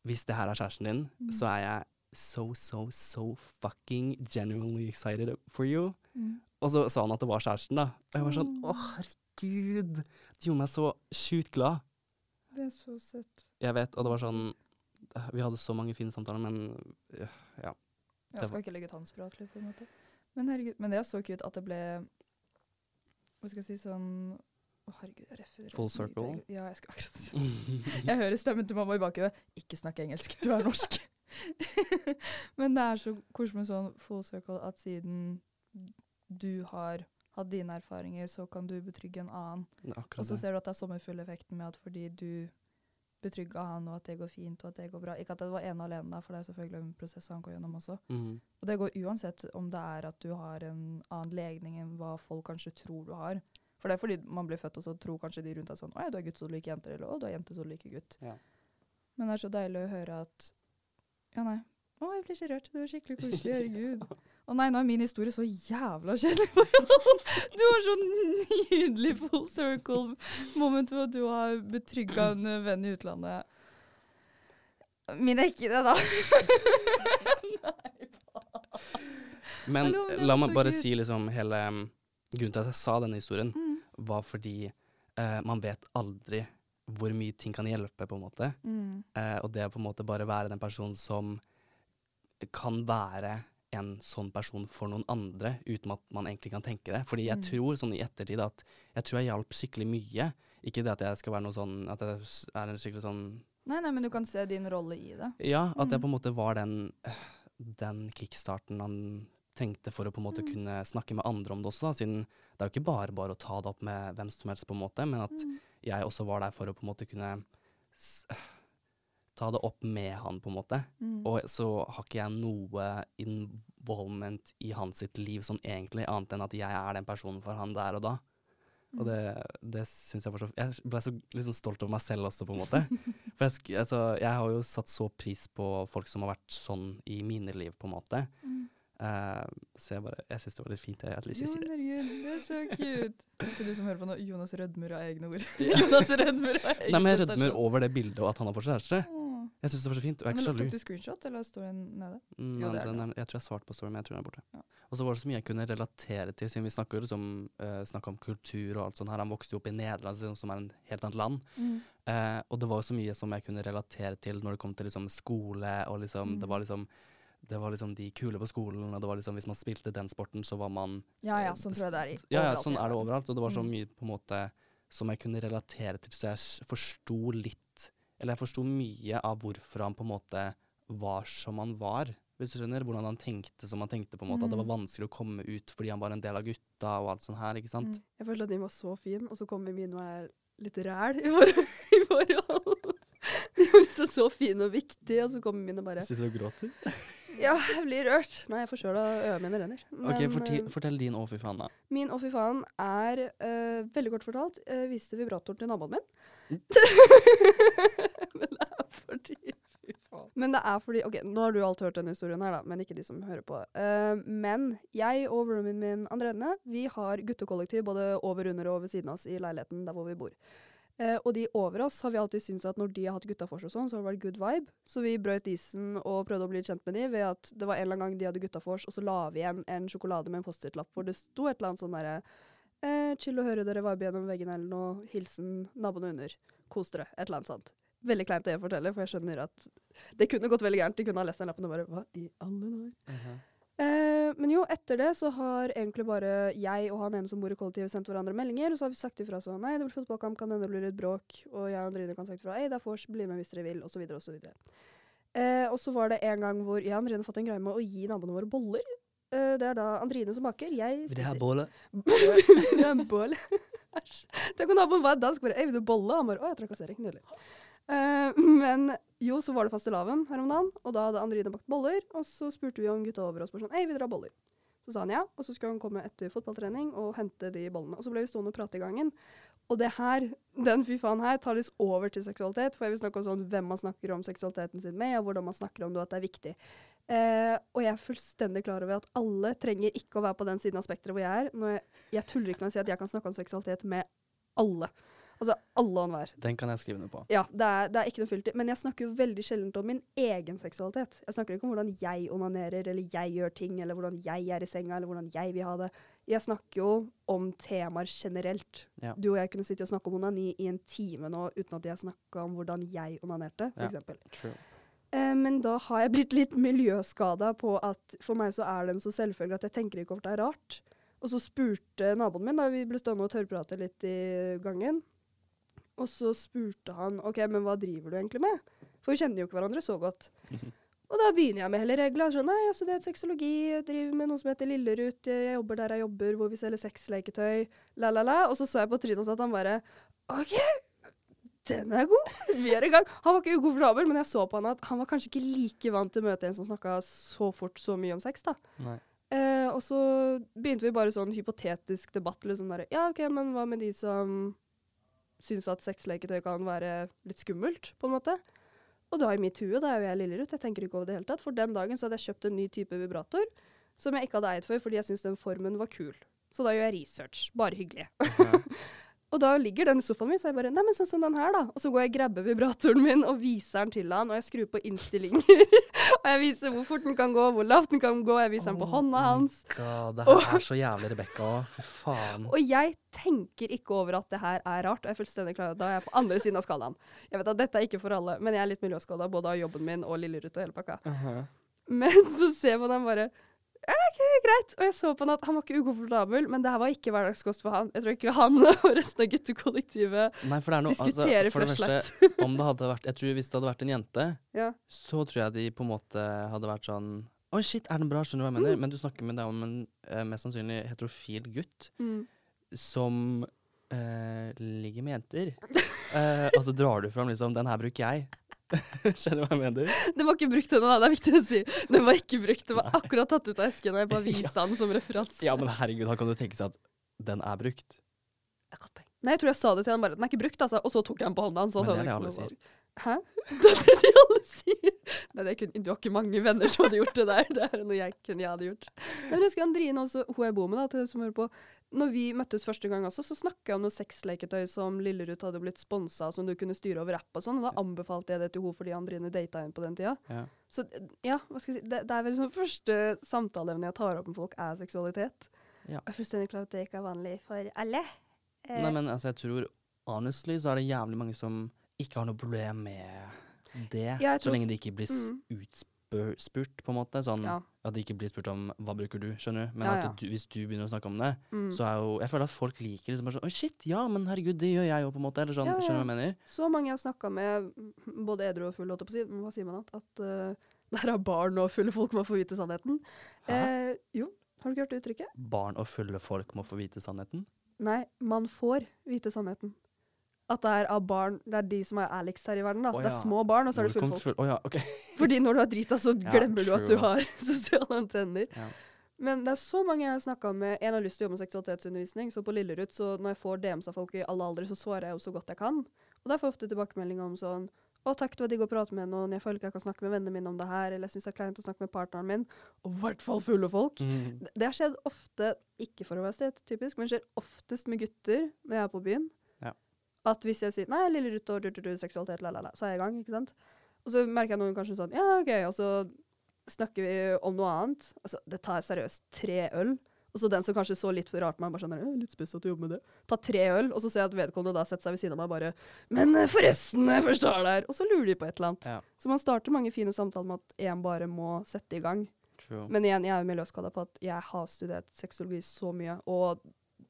Hvis det her er kjæresten din, Mm. så er jeg so, so, so fucking genuinely excited for you. Mm. Og så sa han at det var kjæresten, da. Og jeg var sånn Å, Åh. herregud! Det gjorde meg så sjukt glad. Det er så søtt. Jeg vet, og det var sånn Vi hadde så mange fine samtaler, men øh, ja. Jeg skal ikke legge ut hans på en måte. Men herregud, men det er så kult at det ble Hva skal jeg si sånn Å, herregud, jeg refererer Full circle? Ja, jeg skal akkurat si Jeg hører stemmen til mamma i bakgrunnen. Ikke snakk engelsk, du er norsk. Men det er så koselig med sånn full circle at siden du har hatt dine erfaringer, så kan du betrygge en annen. Og så ser du at det er sommerfugleffekten med at fordi du betrygga han, og at det går fint, og at det går bra. Ikke at det var ene og alene, for det er selvfølgelig en prosess han går gjennom også. Mm. Og det går uansett om det er at du har en annen legning enn hva folk kanskje tror du har. For det er fordi man blir født, og så tror kanskje de rundt deg sånn Å ja, du er gutt, så du liker jenter. Eller å, du er jente, så du liker gutt. Ja. Men det er så deilig å høre at Ja, nei. Å, jeg blir så rørt. Det var skikkelig koselig. Herregud. Å nei, nå er min historie så jævla kjedelig. Du har så nydelig full circle moment hvor du har betrygga en venn i utlandet. Min er ikke det, da. nei, faen. Men Hallo, la meg bare si liksom hele um, Grunnen til at jeg sa denne historien, Mm. var fordi eh, man vet aldri hvor mye ting kan hjelpe, på en måte. Mm. Eh, og det å på en måte bare være den personen som kan være en sånn person for noen andre, uten at man egentlig kan tenke det. Fordi jeg Mm. tror sånn i ettertid at jeg tror jeg hjalp skikkelig mye. Ikke det at jeg skal være noe sånn At jeg er en skikkelig sånn Nei, nei, men du kan se din rolle i det. Ja, at jeg Mm. på en måte var den, eh, den kickstarten han trengte for å på en måte Mm. kunne snakke med andre om det også, da, siden det er jo ikke bare bare å ta det opp med hvem som helst, på en måte, men at Mm. jeg også var der for å på en måte kunne s ta det opp med han, på en måte. Mm. Og så har ikke jeg noe involvement i hans sitt liv sånn egentlig, annet enn at jeg er den personen for han der og da. Og Mm. det, det syns jeg var så Jeg ble så liksom stolt over meg selv også, på en måte. For jeg, altså, jeg har jo satt så pris på folk som har vært sånn i mine liv, på en måte. Mm. Uh, så jeg bare Jeg syns det var litt fint. Jeg at Lise til Jo, å si det. herregud, det er så cute. Til du som hører på nå, Jonas rødmer av egne ord. Jonas rødmer av egne Nei, men jeg rødmer over det bildet og at han har fått kjæreste. Jeg syns det var så fint. Og jeg er ikke sjalu. Tok du screenshot, eller står den nede? Mm, Jo, det den er, jeg tror jeg svarte på storyen, men jeg tror den er borte. Ja. Og så var det så mye jeg kunne relatere til, siden vi snakker liksom, uh, om kultur og alt sånt her. Han vokste jo opp i Nederland, som- som er en helt annet land. Eh, og det var jo så mye som jeg kunne relatere til når det kom til liksom skole, og liksom, det Mm. var liksom det var liksom de kule på skolen, og det var liksom hvis man spilte den sporten, så var man Ja, ja, eh, sånn tror jeg det er i Ja, ja, sånn er det overalt. Og det var så Mm. mye på en måte som jeg kunne relatere til, så jeg forsto litt Eller jeg forsto mye av hvorfor han på en måte var som han var, hvis du skjønner. Hvordan han tenkte som han tenkte, på en måte. At det var Mm. vanskelig å komme ut fordi han var en del av gutta og alt sånt her, ikke sant. Mm. Jeg følte at din var så fin, og så kommer min og er litt ræl i forhold. I. De var liksom så fin og viktig, og så kommer min og bare Sitter og gråter. Ja, jeg blir rørt. Nei, jeg får sjøl av øynene mine renner. Ok, fortell, eh, fortell din å, fy faen, da. Min å fy faen er, uh, veldig kort fortalt, uh, viste vibratoren til naboen min. Men det er fordi Men det er fordi OK, nå har du alt hørt denne historien her, da, men ikke de som hører på. Uh, men jeg og roomien min Andrene, vi har guttekollektiv både over, under og ved siden av oss i leiligheten der hvor vi bor. Uh, og de over oss har vi alltid syntes at når de har hatt gutta for seg sånn, så har det vært good vibe. Så vi brøt isen og prøvde å bli kjent med de ved at det var en eller annen gang de hadde gutta vors, og så la vi igjen en sjokolade med en Post-It-lapp hvor det sto et eller annet sånn derre eh, Chill å høre dere vibe gjennom veggen eller noe. Hilsen naboene under. Kos dere. Et eller annet sånt. Veldig kleint å fortelle, for jeg skjønner at det kunne gått veldig gærent. De kunne ha lest den lappen og bare Hva i alle dager? Eh, men jo, etter det så har egentlig bare jeg og han ene som bor i kollektivet, sendt hverandre meldinger. Og så har vi sagt ifra sånn Nei, det blir fotballkamp, kan hende det blir litt bråk. Og jeg og Andrine kan sagt ifra Hei, det er vors, bli med hvis dere vil, osv., osv. Eh, og så var det en gang hvor jeg og Andrine fått en greie med å gi naboene våre boller. Eh, det er da Andrine som baker. Jeg spiser. Vil bålet? det en bolle? Æsj. Tenk om naboen var dansk. Bare, «Ei, vil du bolle? Han bare Å, jeg trakasserer. Nydelig. Uh, men jo, så var det fastelavn her om dagen, og da hadde Andrine bakt boller. Og så spurte vi om gutta over oss bare sånn Ei, vil dere ha boller? Så sa han ja, og så skulle han komme etter fotballtrening og hente de bollene. Og så ble vi stående og prate i gangen. Og det her, den fy faen her, tar litt over til seksualitet. For jeg vil snakke om sånn hvem man snakker om seksualiteten sin med, og hvordan man snakker om det, og at det er viktig. Eh, og jeg er fullstendig klar over at alle trenger ikke å være på den siden av spekteret hvor jeg er. Jeg, jeg tuller ikke når jeg sier at jeg kan snakke om seksualitet med alle. Altså alle og enhver. Den kan jeg skrive ned på. Ja, det er, det er ikke noe filter. Men jeg snakker jo veldig sjelden om min egen seksualitet. Jeg snakker ikke om hvordan jeg onanerer, eller jeg gjør ting, eller hvordan jeg er i senga, eller hvordan jeg vil ha det. Jeg snakker jo om temaer generelt. Ja. Du og jeg kunne sitte og snakke om onani i en time nå uten at jeg snakka om hvordan jeg onanerte, Ja. f.eks. True. Eh, men da har jeg blitt litt miljøskada på at for meg så er det en så selvfølge at jeg tenker ikke over at det er rart. Og så spurte naboen min, da vi ble stående og tørrprate litt i gangen, og så spurte han OK, men hva driver du egentlig med? For vi kjenner jo ikke hverandre så godt. Og da begynner jeg med hele regla. Sånn, nei, altså det er et sexologi, jeg driver med noe som heter Lillerut, jeg jobber der jeg jobber, hvor vi selger sexleketøy, la, la, la. Og så så jeg på trynet hans at han bare OK, den er god! Vi er i gang. Han var ikke ukomfortabel, men jeg så på han at han var kanskje ikke like vant til å møte en som snakka så fort så mye om sex, da. Eh, og så begynte vi bare sånn hypotetisk debatt. Liksom der, ja, OK, men hva med de som syns at sexleketøy kan være litt skummelt, på en måte? Og da i mitt hue, da er jo jeg Lillerud, jeg tenker ikke over det hele tatt. For den dagen så hadde jeg kjøpt en ny type vibrator som jeg ikke hadde eid før, fordi jeg syntes den formen var kul. Så da gjør jeg research. Bare hyggelig. og da ligger den i sofaen min, så jeg bare Nei, men sånn som den her, da. Og så går jeg og grabber vibratoren min og viser den til han, og jeg skrur på innstillinger. og jeg viser hvor fort den kan gå, hvor lavt den kan gå, jeg viser den på hånda hans. God, det her er så jævlig Rebekka òg. Fy faen. Og jeg tenker ikke over at det her er rart. og jeg er fullstendig klar over Da er jeg på andre siden av skalaen. Jeg vet at dette er ikke for alle, men jeg er litt miljøskada både av jobben min og Lillerud og hele pakka. Men så ser man den bare OK, greit. Og jeg så på han at han var ikke ukomfortabel, men det her var ikke hverdagskost for han. Jeg tror ikke han og resten av guttekollektivet Nei, for det er noe altså, diskuterer For det første, om det hadde vært Jeg tror hvis det hadde vært en jente, Ja. så tror jeg de på en måte hadde vært sånn Oi, shit, er den bra? Skjønner du hva jeg mener? Mm. Men du snakker med deg om en uh, mest sannsynlig heterofil gutt Mm. som uh, ligger med jenter. uh, og så drar du fram liksom Den her bruker jeg. Skjønner du hva jeg mener? Den var ikke brukt ennå. Det er viktig å si. Den var ikke brukt. Den var akkurat tatt ut av esken. og Jeg bare viste den som referanse. Ja, men herregud, da kan du tenke seg at den er brukt. Nei, jeg tror jeg sa det til han bare. Den er ikke brukt, altså. Og så tok jeg den på hånda Så Men det er det alle sier. Hæ? Det er det de alle sier. Nei, det kunne, du har ikke mange venner som hadde gjort det der. Det er noe jeg kunne jeg hadde gjort. Nei, men jeg husker Andrine også, hun jeg bor med, da, til dem som hører på. Når vi møttes første gang også, så snakka jeg om noe sexleketøy som Lillerud hadde blitt sponsa, som du kunne styre over app og sånn. Og da anbefalte jeg det til henne fordi Andrine data henne på den tida. Ja. Så ja, hva skal jeg si. Det, det er vel sånn første samtaleevne jeg tar opp med folk, er seksualitet. Ja. Jeg er fullstendig klar at det ikke er vanlig for alle. Eh, Nei, men altså, jeg tror honestly så er det jævlig mange som ikke har noe problem med det, Ja, så lenge de ikke blir Mm. utspurt, på en måte. Sånn Ja. At det ikke blir spurt om hva bruker du, skjønner du. Men Ja, at ja. du, hvis du begynner å snakke om det, mm. så er jo Jeg føler at folk liker liksom bare sånn Oi, shit, ja, men herregud, det gjør jeg jo, på en måte. Eller sånn, Ja, skjønner du hva jeg mener? Så mange jeg har snakka med, både edru og full, holdt jeg på å si, men hva sier man da? At uh, der er barn og fulle folk må få vite sannheten. Eh, jo, har du ikke hørt det uttrykket? Barn og fulle folk må få vite sannheten. Nei, man får vite sannheten. At det er av barn Det er de som er Alex her i verden, da. Å, Det er små barn, og så er det fulle folk. full- oh, ja, okay. Fordi når du har drita, så Ja, glemmer du at du har sosiale antenner. Ja. Men det er så mange jeg har snakka med. En har lyst til å jobbe med seksualitetsundervisning, så på Lillerud, så når jeg får DMs av folk i alle aldre, så svarer jeg jo så godt jeg kan. Og der får jeg ofte tilbakemelding om sånn å, takk, det var digg å prate med noen. Jeg føler ikke jeg kan snakke med vennene mine om det her. Eller jeg syns det er kleint å snakke med partneren min. Og i hvert fall fulle folk. Mm. Det- Det har skjedd ofte, ikke for å være stereotypisk, men skjer oftest med gutter når jeg er på byen. At hvis jeg sier 'nei, lille Ruth og du, du, du, seksualitet, la, la, la', så er jeg i gang, ikke sant. Og så merker jeg noen kanskje sånn 'ja, OK', og så snakker vi om noe annet. Altså, det tar seriøst tre øl. Og så den som kanskje så litt rart på meg, bare sånn «Øh, 'litt spesielt å jobbe med det'. Ta tre øl, og så ser jeg at vedkommende da setter seg ved siden av meg bare 'men eh, forresten, jeg forstår det her'. Og så lurer de på et eller annet. Ja. Så man starter mange fine samtaler med at én bare må sette i gang. True. Men igjen, jeg er jo miljøskada på at jeg har studert sexologi så mye, og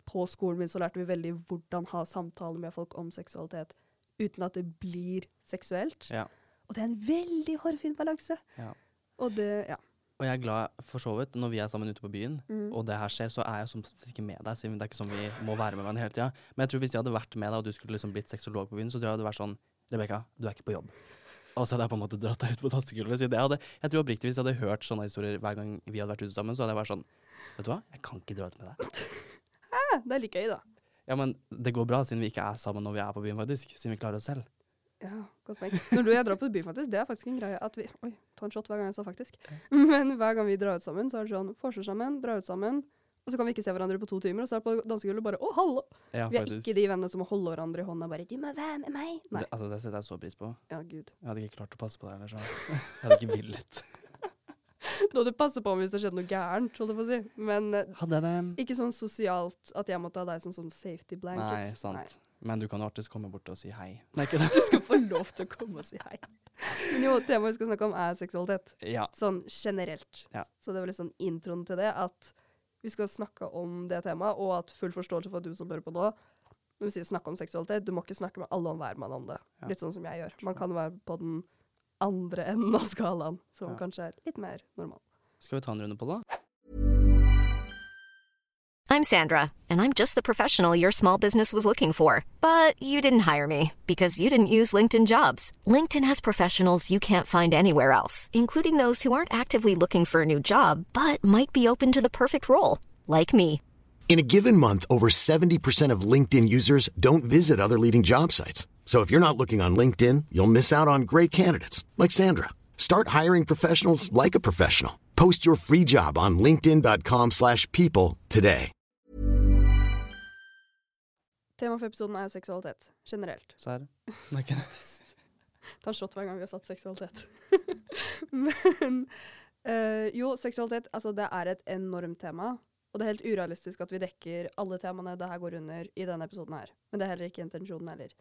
på skolen min så lærte vi veldig hvordan ha samtaler med folk om seksualitet uten at det blir seksuelt. Ja. Og det er en veldig hårfin balanse. Ja. Og det, ja. Og jeg er glad for så vidt, når vi er sammen ute på byen, Mm. og det her skjer, så er jeg som sagt ikke med deg, siden det er ikke sånn vi må være med hverandre hele tida. Men jeg tror hvis jeg hadde vært med deg, og du skulle liksom blitt sexolog på byen, så tror jeg det hadde vært sånn Rebekka, du er ikke på jobb. Og så hadde jeg på en måte dratt deg ut på dansegulvet. Jeg, hadde- jeg tror oppriktig hvis jeg hadde hørt sånne historier hver gang vi hadde vært ute sammen, så hadde jeg vært sånn Vet du hva, jeg kan ikke dra ut med deg. Det er like gøy, da. Ja, men det går bra, siden vi ikke er sammen når vi er på byen, faktisk. Siden vi klarer oss selv. Ja, godt poeng. Når du og jeg drar på byen, faktisk, det er faktisk en greie at vi Oi, ta en shot hver gang jeg sa faktisk. Men hver gang vi drar ut sammen, så er det sånn forskjell sammen, drar ut sammen, og så kan vi ikke se hverandre på to timer, og så er det på dansegulvet bare Å, hallo! Ja, Vi er ikke de vennene som må holde hverandre i hånda og bare 'Du må være med meg'. Nei. Det, altså, det setter jeg så pris på. Ja, gud. Jeg hadde ikke klart å passe på deg ellers. så. Jeg hadde ikke villet. Da du passer på hvis det skjedde noe gærent, holdt jeg på å si. Men eh, ikke sånn sosialt at jeg måtte ha deg som sånn safety blanket. Nei, sant. Men du kan alltids komme bort og si hei. Nei, ikke det? Du skal få lov til å komme og si hei. Men jo, temaet vi skal snakke om, er seksualitet. Ja. Sånn generelt. Ja. Så det var litt sånn introen til det, at vi skal snakke om det temaet, og at full forståelse for at du som hører på nå, når vi sier snakke om seksualitet, du må ikke snakke med alle og hver mann om det. Ja. Litt sånn som jeg gjør. Man kan være på den andre enden av skalaen, som Ja. kanskje er litt mer normal. Skal vi ta en runde på det? I'm Sandra, and I'm just the professional your small business was looking for. But you didn't hire me because you didn't use LinkedIn jobs. LinkedIn has professionals you can't find anywhere else, including those who aren't actively looking for a new job but might be open to the perfect role, like me. In a given month, over 70% of LinkedIn users don't visit other leading job sites. So if you're not looking on LinkedIn, you'll miss out on great candidates like Sandra. Start hiring professionals like a professional. Post your free job on linkedin.com/people today. Tema for episoden er seksualitet, generelt. Serr? Er ikke det. Ta en shot hver gang vi har satt seksualitet. Men eh, jo, seksualitet, altså det er et enormt tema. Og det er helt urealistisk at vi dekker alle temaene det her går under i denne episoden her. Men det er heller ikke intensjonen heller.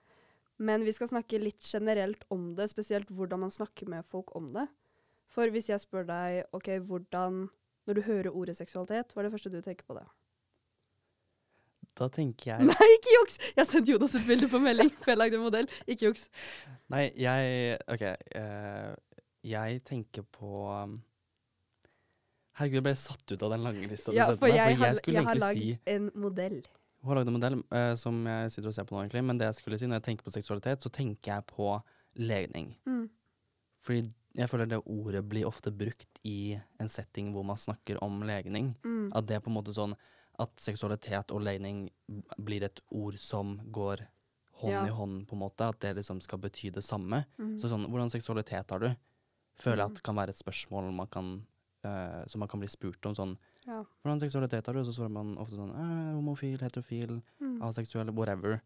Men vi skal snakke litt generelt om det, spesielt hvordan man snakker med folk om det. For hvis jeg spør deg, OK, hvordan Når du hører ordet seksualitet, hva er det første du tenker på det? Da tenker jeg Nei, ikke juks! Jeg sendte Jonas et bilde på melding før jeg lagde en modell. Ikke juks. Nei, jeg OK. Uh, jeg tenker på um, Herregud, jeg ble satt ut av den lange lista du Ja, sendte for meg. jeg, For har, jeg skulle jeg har lagd si en modell. Hun har lagd en modell eh, som jeg sitter og ser på nå, egentlig. Men det jeg skulle si når jeg tenker på seksualitet, så tenker jeg på legning. Mm. Fordi jeg føler det ordet blir ofte brukt i en setting hvor man snakker om legning. Mm. At det er på en måte sånn at seksualitet og legning blir et ord som går hånd Ja. i hånd, på en måte. At det liksom skal bety det samme. Mm. Så sånn, hvordan seksualitet har du? Føler jeg at at kan være et spørsmål man kan, uh, som man kan bli spurt om. Sånn, Ja. hvordan seksualitet har du? Og så svarer man ofte sånn eh, homofil, heterofil, Mm. aseksuell, whatever.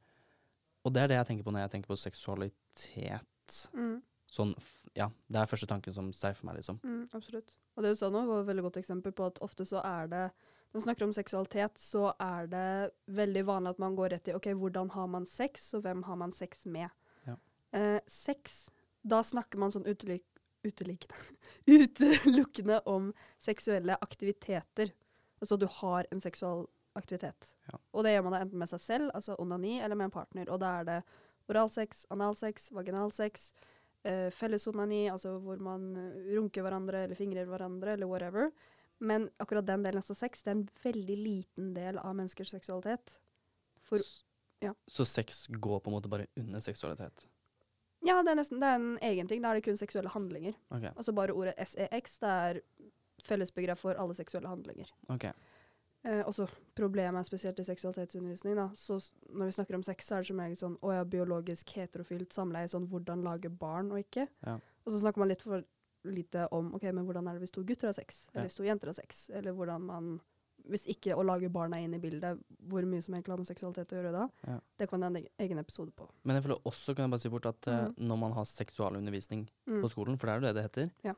Og det er det jeg tenker på når jeg tenker på seksualitet. Mm. Sånn, ja, det er første tanken som streifer meg, liksom. Mm, absolutt. Og det du sa nå, var et veldig godt eksempel på at ofte så er det Når man snakker om seksualitet, så er det veldig vanlig at man går rett i OK, hvordan har man sex, og hvem har man sex med? Ja. Eh, sex, da snakker man sånn utelik uteliggende Utelukkende om seksuelle aktiviteter. Altså du har en seksuell aktivitet. Ja. Og det gjør man da enten med seg selv, altså onani, eller med en partner. Og da er det oralsex, analsex, vaginalsex, eh, fellesonani, altså hvor man eh, runker hverandre eller fingrer hverandre eller whatever. Men akkurat den delen av sex, det er en veldig liten del av menneskers seksualitet. For ja. Så sex går på en måte bare under seksualitet? Ja, det er nesten det er en egen ting. Da er det kun seksuelle handlinger. Okay. Altså bare ordet sex, det er fellesbegrep for alle seksuelle handlinger. ok. Eh, også problemet er spesielt i seksualitetsundervisning. Da. Så når vi snakker om sex, så er det som regel sånn å ja, biologisk heterofilt samleie, sånn hvordan lage barn og ikke. Ja. Og så snakker man litt for lite om ok, men hvordan er det hvis to gutter har sex, eller Ja. hvis to jenter har sex, eller hvordan man Hvis ikke å lage barn er inn i bildet, hvor mye som egentlig har med seksualitet å gjøre da, Ja. det kan være en egen episode på. Men jeg føler også, kan jeg bare si fort, at mm. Mhm. når man har seksualundervisning Mm. på skolen, for det er jo det det heter, Ja.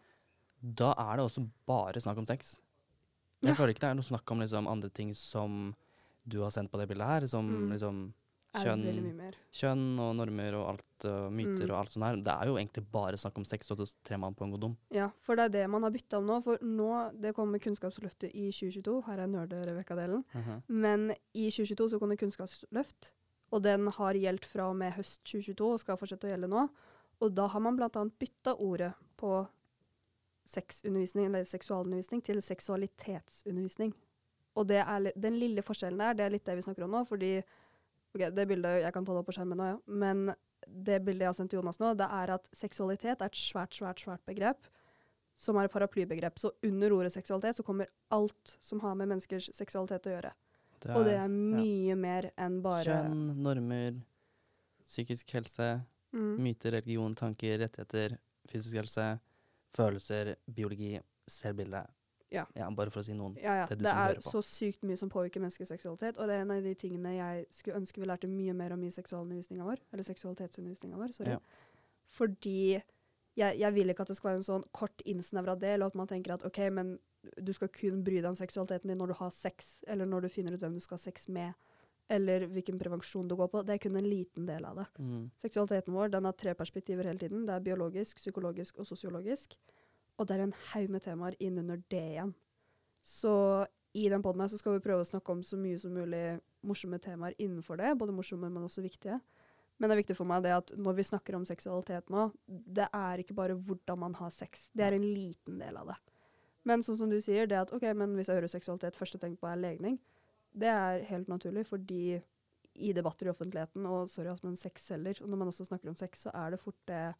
da er det også bare snakk om sex. Jeg Ja. føler ikke det er noe snakk om liksom, andre ting som du har sendt på det bildet her, som Mm. liksom kjønn, kjønn og normer og alt, uh, myter Mm. og alt sånt her. Det er jo egentlig bare snakk om sex, og tre trer man på en kondom. Ja, for det er det man har bytta om nå. For nå, det kommer Kunnskapsløftet i 2022. Her er nerde-Rebekka-delen. Men i 2022 så kom det kunnskapsløft, og den har gjeldt fra og med høst 2022 og skal fortsette å gjelde nå. Og da har man bl.a. bytta ordet på sexundervisning, eller seksualundervisning, til seksualitetsundervisning. Og det er, den lille forskjellen der, det er litt det vi snakker om nå, fordi ok, det bildet, Jeg kan ta det opp på skjermen nå, ja. Men det bildet jeg har sendt til Jonas nå, det er at seksualitet er et svært, svært, svært begrep. Som er et paraplybegrep. Så under ordet seksualitet så kommer alt som har med menneskers seksualitet å gjøre. Og det er mye mer enn bare Kjønn, normer, psykisk helse, mm, myter, religion, tanker, rettigheter, fysisk helse, følelser, biologi, selvbilde. Ja. Bare for å si noen. Ja, ja. det Det, er så sykt mye som påvirker menneskers seksualitet, og det er en av de tingene jeg skulle ønske vi lærte mye mer om i seksualundervisninga vår. Eller seksualitetsundervisninga vår, sorry. Ja. Fordi jeg, jeg vil ikke at det skal være en sånn kort innsnevra del, og at man tenker at OK, men du skal kun bry deg om seksualiteten din når du har sex, eller når du finner ut hvem du skal ha sex med, eller hvilken prevensjon du går på. Det er kun en liten del av det. Mm. Seksualiteten vår den har tre perspektiver hele tiden. Det er biologisk, psykologisk og sosiologisk. Og det er en haug med temaer innunder det igjen. Så i den poden her så skal vi prøve å snakke om så mye som mulig morsomme temaer innenfor det. Både morsomme, men også viktige. Men det er viktig for meg det at når vi snakker om seksualitet nå, det er ikke bare hvordan man har sex. Det er en liten del av det. Men sånn som du sier, det at OK, men hvis jeg hører seksualitet, første tenker på er legning. det er helt naturlig, fordi i debatter i offentligheten, og sorry, men sex selger, og når man også snakker om sex, så er det fort det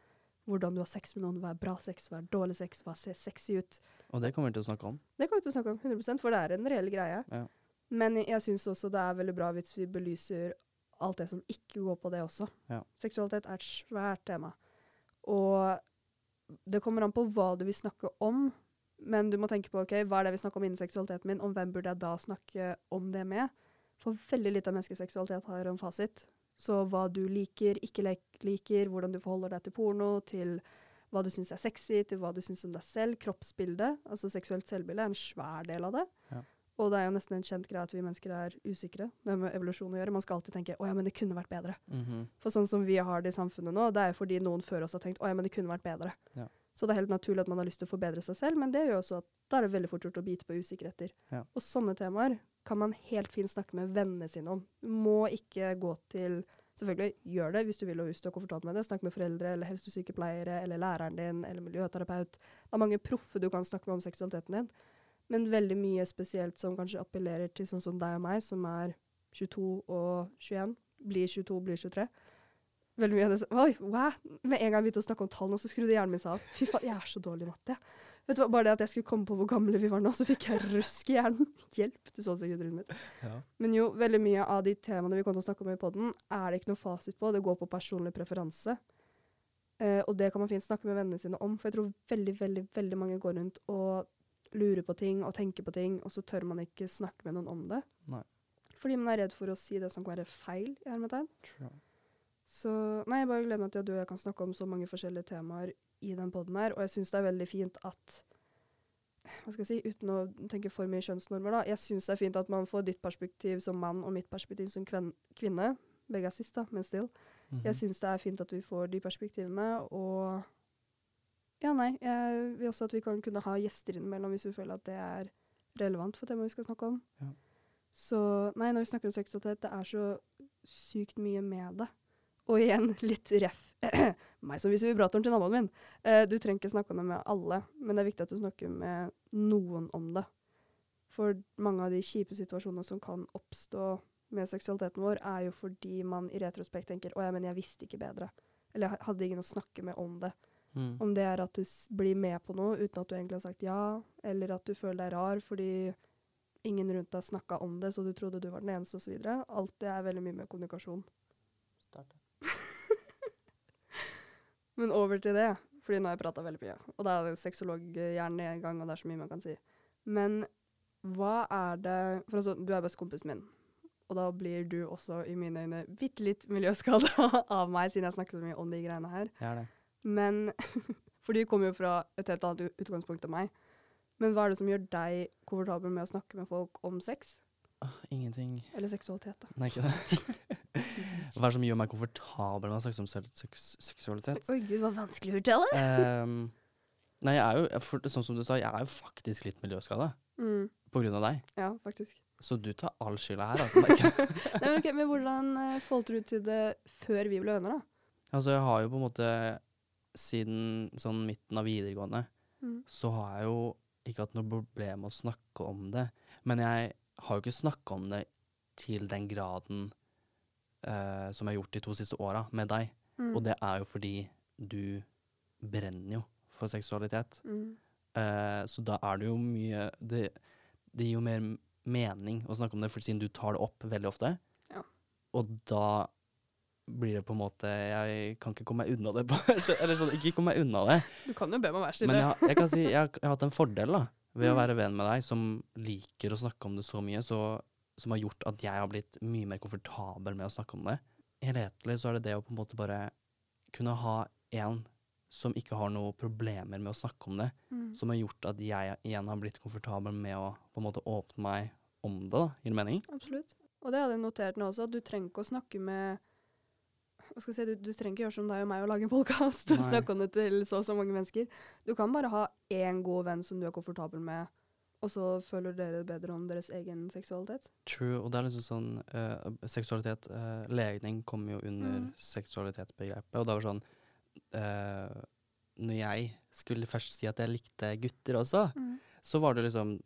hvordan du har sex med noen, hva er bra sex, hva er dårlig sex, hva ser sexy ut. Og det kommer vi til å snakke om. Det kommer vi til å snakke om 100% for det er en reell greie. Ja. Men jeg syns også det er veldig bra hvis vi belyser alt det som ikke går på det også. Ja. Seksualitet er et svært tema. Og det kommer an på hva du vil snakke om, men du må tenke på ok, hva er det vi snakker om innen seksualiteten min, om hvem burde jeg da snakke om det med? For veldig lite av menneskets seksualitet har en fasit. Så hva du liker, ikke liker, hvordan du forholder deg til porno, til hva du syns er sexy, til hva du syns om deg selv, Kroppsbildet, altså seksuelt selvbilde er en svær del av det. Ja. Og det er jo nesten en kjent greie at vi mennesker er usikre. Det med evolusjon å gjøre. Man skal alltid tenke 'å ja, men det kunne vært bedre'. Mhm. For sånn som vi har det i samfunnet nå, det er jo fordi noen før oss har tenkt 'å ja, men det kunne vært bedre'. Ja. Så det er helt naturlig at man har lyst til å forbedre seg selv, men det gjør også at da er det veldig fort gjort å bite på usikkerheter. Ja. Og sånne temaer kan man helt fint snakke med vennene sine om. Du må ikke gå til Selvfølgelig, gjør det hvis du vil og hvis du er komfortabel med det. Snakk med foreldre eller helsesykepleiere eller læreren din eller miljøterapeut. Det er mange proffe du kan snakke med om seksualiteten din. Men veldig mye spesielt som kanskje appellerer til sånn som deg og meg, som er 22 og 21. Blir 22, blir 23. Veldig mye av det som Oi, wow! Med en gang jeg begynte å snakke om tall nå, så skrudde hjernen min seg av. Fy faen, jeg er så dårlig i matte. Vet du hva, Bare det at jeg skulle komme på hvor gamle vi var nå, så fikk jeg rusk i hjernen. Hjelp, du så sikkert rundt mitt. Ja. Men jo, veldig mye av de temaene vi kommer til å snakke om i podden, er det ikke noe fasit på. Det går på personlig preferanse. Eh, og det kan man fint snakke med vennene sine om, for jeg tror veldig, veldig, veldig mange går rundt og lurer på ting og tenker på ting, og så tør man ikke snakke med noen om det. Nei. Fordi man er redd for å si det som kan være feil, i hermetegn. Så nei, jeg bare gleder meg til at du og jeg kan snakke om så mange forskjellige temaer i den podden her, og jeg syns det er veldig fint at hva skal jeg si, uten å tenke for mye kjønnsnormer, da. Jeg syns det er fint at man får ditt perspektiv som mann og mitt perspektiv som kvinne. Begge er sist, da, men still. Mhm. Jeg syns det er fint at vi får de perspektivene, og ja, nei. Jeg vil også at vi kan kunne ha gjester innimellom hvis vi føler at det er relevant for temaet vi skal snakke om. Ja. Så nei, når vi snakker om seksualitet, det er så sykt mye med det. Og igjen, litt ref. Meg som viser vibratoren til naboen min. Eh, du trenger ikke snakke om det med alle, men det er viktig at du snakker med noen om det. For mange av de kjipe situasjonene som kan oppstå med seksualiteten vår, er jo fordi man i retrospekt tenker 'Å ja, men jeg visste ikke bedre'. Eller jeg hadde ingen å snakke med om det. Mm. Om det er at du blir med på noe uten at du egentlig har sagt ja, eller at du føler deg rar fordi ingen rundt deg snakka om det, så du trodde du var den eneste, osv. Alt det er veldig mye med kommunikasjon. Start. Men over til det, fordi nå har jeg prata veldig mye. Og da er sexologhjernen i gang, og det er så mye man kan si. Men hva er det For altså, du er bestekompisen min. Og da blir du også i mine øyne bitte litt miljøskada av meg, siden jeg snakker så mye om de greiene her. Er det. Men For de kommer jo fra et helt annet utgangspunkt enn meg. Men hva er det som gjør deg komfortabel med å snakke med folk om sex? Ingenting. Eller seksualitet, da. Nei, ikke det. Hva er det som gjør meg komfortabel med å snakke om seks seksualitet? Oi gud, hva vanskelig å uttale. um, nei, jeg er jo, for, sånn som du sa, jeg er jo faktisk litt miljøskada Mm, på grunn av deg. ja, faktisk. Så du tar all skylda her, altså. Nei, men, ok, men hvordan uh, forholdt du til det før vi ble venner, da? altså, jeg har jo på en måte Siden sånn midten av videregående Mm. så har jeg jo ikke hatt noe problem med å snakke om det. Men jeg har jo ikke snakka om det til den graden eh, som jeg har gjort de to siste åra med deg. Mm. Og det er jo fordi du brenner jo for seksualitet. Mm. Eh, så da er det jo mye det, det gir jo mer mening å snakke om det, for siden du tar det opp veldig ofte. Ja. Og da blir det på en måte Jeg kan ikke komme meg unna det. Eller sånn, ikke komme meg unna det. Du kan jo be meg være stille. Men jeg, jeg kan si jeg har, jeg har hatt en fordel da, ved å Mm. være venn med deg, som liker å snakke om det så mye, så, som har gjort at jeg har blitt mye mer komfortabel med å snakke om det. Helhetlig så er det det å på en måte bare kunne ha en som ikke har noen problemer med å snakke om det, Mm. som har gjort at jeg igjen har blitt komfortabel med å på en måte åpne meg om det. da, Gir det mening? Absolutt. Og det hadde jeg notert nå også, at du trenger ikke å snakke med hva skal jeg si, du, du trenger ikke gjøre som deg og meg og lage en podkast og snakke om det til så og så mange mennesker. Du kan bare ha én god venn som du er komfortabel med, og så føler dere bedre om deres egen seksualitet. True. Og det er liksom sånn uh, Seksualitet uh, Legning kommer jo under Mm. seksualitetsbegrepet, og det var sånn uh, Når jeg skulle først si at jeg likte gutter også, så var det liksom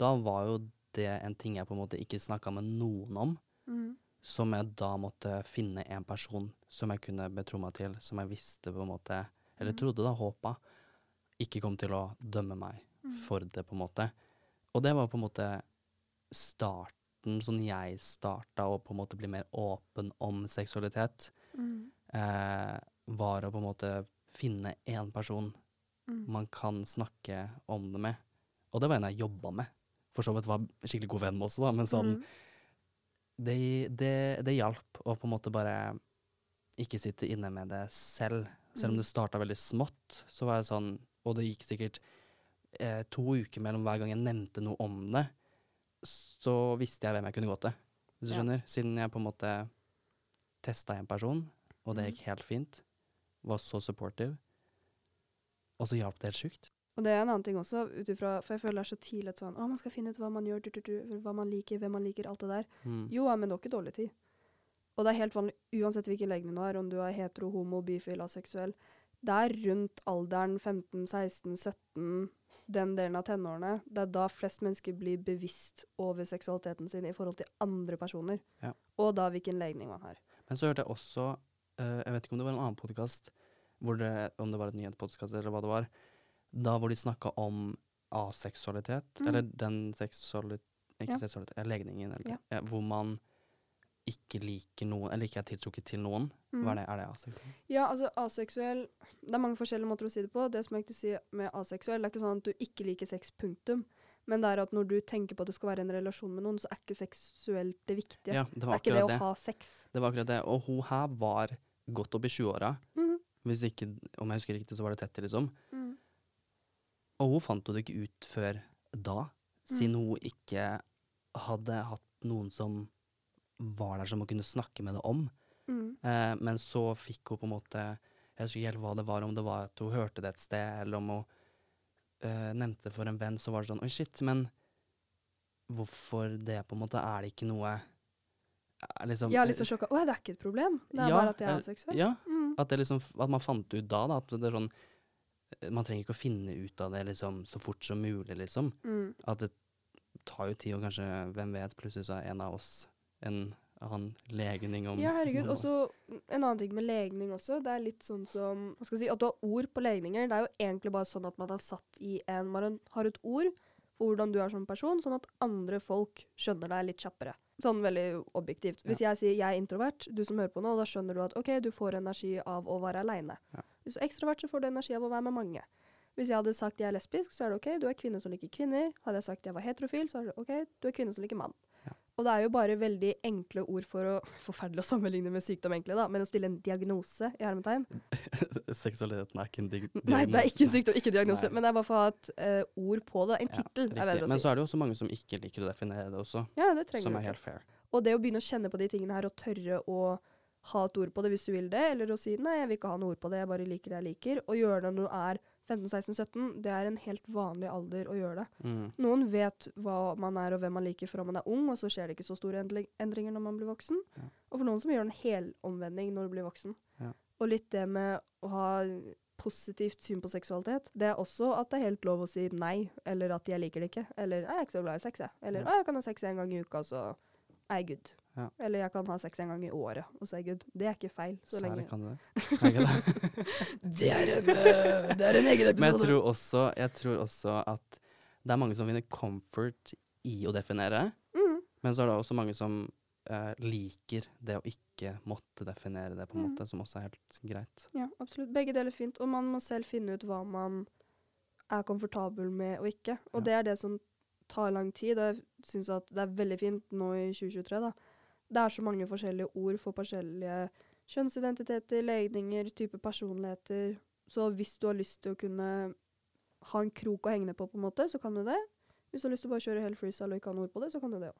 Da var jo det en ting jeg på en måte ikke snakka med noen om, Mm. som jeg da måtte finne en person som jeg kunne betro meg til, som jeg visste på en måte, eller Mhm. trodde da, håpa, ikke kom til å dømme meg Mm. For det, på en måte. Og det var på en måte starten, sånn jeg starta å på en måte bli mer åpen om seksualitet, Mm. eh, var å på en måte finne én person Mm. man kan snakke om det med. Og det var en jeg jobba med. For så vidt var skikkelig god venn med også, da, men sånn Mm. det, det, det hjalp å på en måte bare ikke sitte inne med det selv. Selv om Mm. det starta veldig smått, så var jeg sånn Og det gikk sikkert eh, to uker mellom hver gang jeg nevnte noe om det, så visste jeg hvem jeg kunne gå til. Hvis du Ja. skjønner? Siden jeg på en måte testa en person, og det Mm. gikk helt fint. Var så supportive. Og så hjalp det helt sjukt. Og det er en annen ting også, utifra, For jeg føler det er så tidlig at sånn Å, man skal finne ut hva man gjør, du, du, du, hva man liker, hvem man liker, alt det der. Mm. Jo, men det var ikke dårlig tid. Og det er helt vanlig uansett hvilken legning du har, om du er hetero, homo, bifil, aseksuell. Det er rundt alderen 15, 16, 17, den delen av tenårene. Det er da flest mennesker blir bevisst over seksualiteten sin i forhold til andre personer. Ja. Og da hvilken legning man har. Men så hørte jeg også uh, Jeg vet ikke om det var en annen podkast, om det var et nyhetspodkast eller hva det var, da hvor de snakka om aseksualitet, Mm. eller den seksualitet Ikke Ja. seksualitet, legningen, eller, Ja. hvor man ikke liker noen, eller ikke er tiltrukket til noen. Hva er det? Er det aseksuell? Ja, altså aseksuell Det er mange forskjellige måter å si det på. Det som jeg ikke sier med aseksuell, det er ikke sånn at du ikke liker sex, punktum. Men det er at når du tenker på at du skal være i en relasjon med noen, så er ikke seksuelt det viktige. Ja, det det var er ikke det det å ha sex. Det var akkurat det. Og hun her var godt opp i 20-åra. Mm. Hvis ikke, om jeg husker riktig, så var det 30, liksom. Mm. Og hun fant jo det ikke ut før da, siden hun ikke hadde hatt noen som var der som hun kunne snakke med det om. Mm. Eh, men så fikk hun på en måte Jeg husker ikke helt hva det var, om det var at hun hørte det et sted, eller om hun eh, nevnte det for en venn, så var det sånn Oi, shit, men hvorfor det, på en måte? Er det ikke noe liksom, Jeg er litt så sjokka. Å det er ikke et problem. Det er Ja, bare at jeg er seksuell. Ja, Mm. at, det liksom, at man fant ut da, da at det er sånn Man trenger ikke å finne ut av det liksom, så fort som mulig, liksom. Mm. At det tar jo tid, og kanskje, hvem vet, plutselig så er en av oss en annen legning om Ja, herregud. Og så en annen ting med legning også. Det er litt sånn som hva skal jeg si, At du har ord på legninger. Det er jo egentlig bare sånn at man har satt i en Man har et ord for hvordan du er som person, sånn at andre folk skjønner deg litt kjappere. Sånn veldig objektivt. Hvis jeg sier jeg er introvert, du som hører på nå, da skjønner du at OK, du får energi av å være aleine. Ja. Hvis du er ekstrovert, så får du energi av å være med mange. Hvis jeg hadde sagt jeg er lesbisk, så er det OK, du er kvinne som liker kvinner. Hadde jeg sagt jeg var heterofil, så er det OK, du er kvinne som liker mann. Ja. Og det er jo bare veldig enkle ord for å Forferdelig å sammenligne med sykdom, egentlig, da, men å stille en diagnose i hermetegn. Seksualiteten er ikke en diagnose. Nei, det er ikke sykdom, ikke diagnose, Nei. men det er bare for å ha et uh, ord på det. En Ja, tittel, er riktig. bedre å Men så er det jo også mange som ikke liker å definere det også, Ja, det trenger som er helt fair. Og det å begynne å kjenne på de tingene her og tørre å ha et ord på det hvis du vil det, eller å si nei, jeg vil ikke ha noe ord på det, jeg bare liker det jeg liker, og gjøre det når du er 15-16-17, det er en helt vanlig alder å gjøre det. Mm. Noen vet hva man er og hvem man liker fra man er ung, og så skjer det ikke så store endringer når man blir voksen. Ja. Og for noen som gjør en helomvending når du blir voksen. Ja. Og litt det med å ha positivt syn på seksualitet, det er også at det er helt lov å si nei, eller at jeg liker det ikke. Eller jeg er ikke så glad i sex, jeg. Eller Ja. «Å, jeg kan ha sex en gang i uka, så er jeg good. Ja. Eller jeg kan ha sex en gang i året, og så er good. Det er ikke feil. Så Særlig lenge kan det det. Det? det, er en, eh, det er en egen Men jeg episode. tror, også, jeg tror også at det er mange som finner comfort i å definere, Mm. men så er det også mange som eh, liker det å ikke måtte definere det, på en Mm. måte, som også er helt greit. Ja, absolutt. Begge deler er fint. Og man må selv finne ut hva man er komfortabel med og ikke. Og Ja. det er det som tar lang tid. Og jeg syns at det er veldig fint nå i 2023, da. Det er så mange forskjellige ord for forskjellige kjønnsidentiteter, legninger, type personligheter. Så hvis du har lyst til å kunne ha en krok å henge det på, på en måte, så kan du det. Hvis du har lyst til å bare kjøre helt freestyle og ikke ha noe ord på det, så kan du det òg.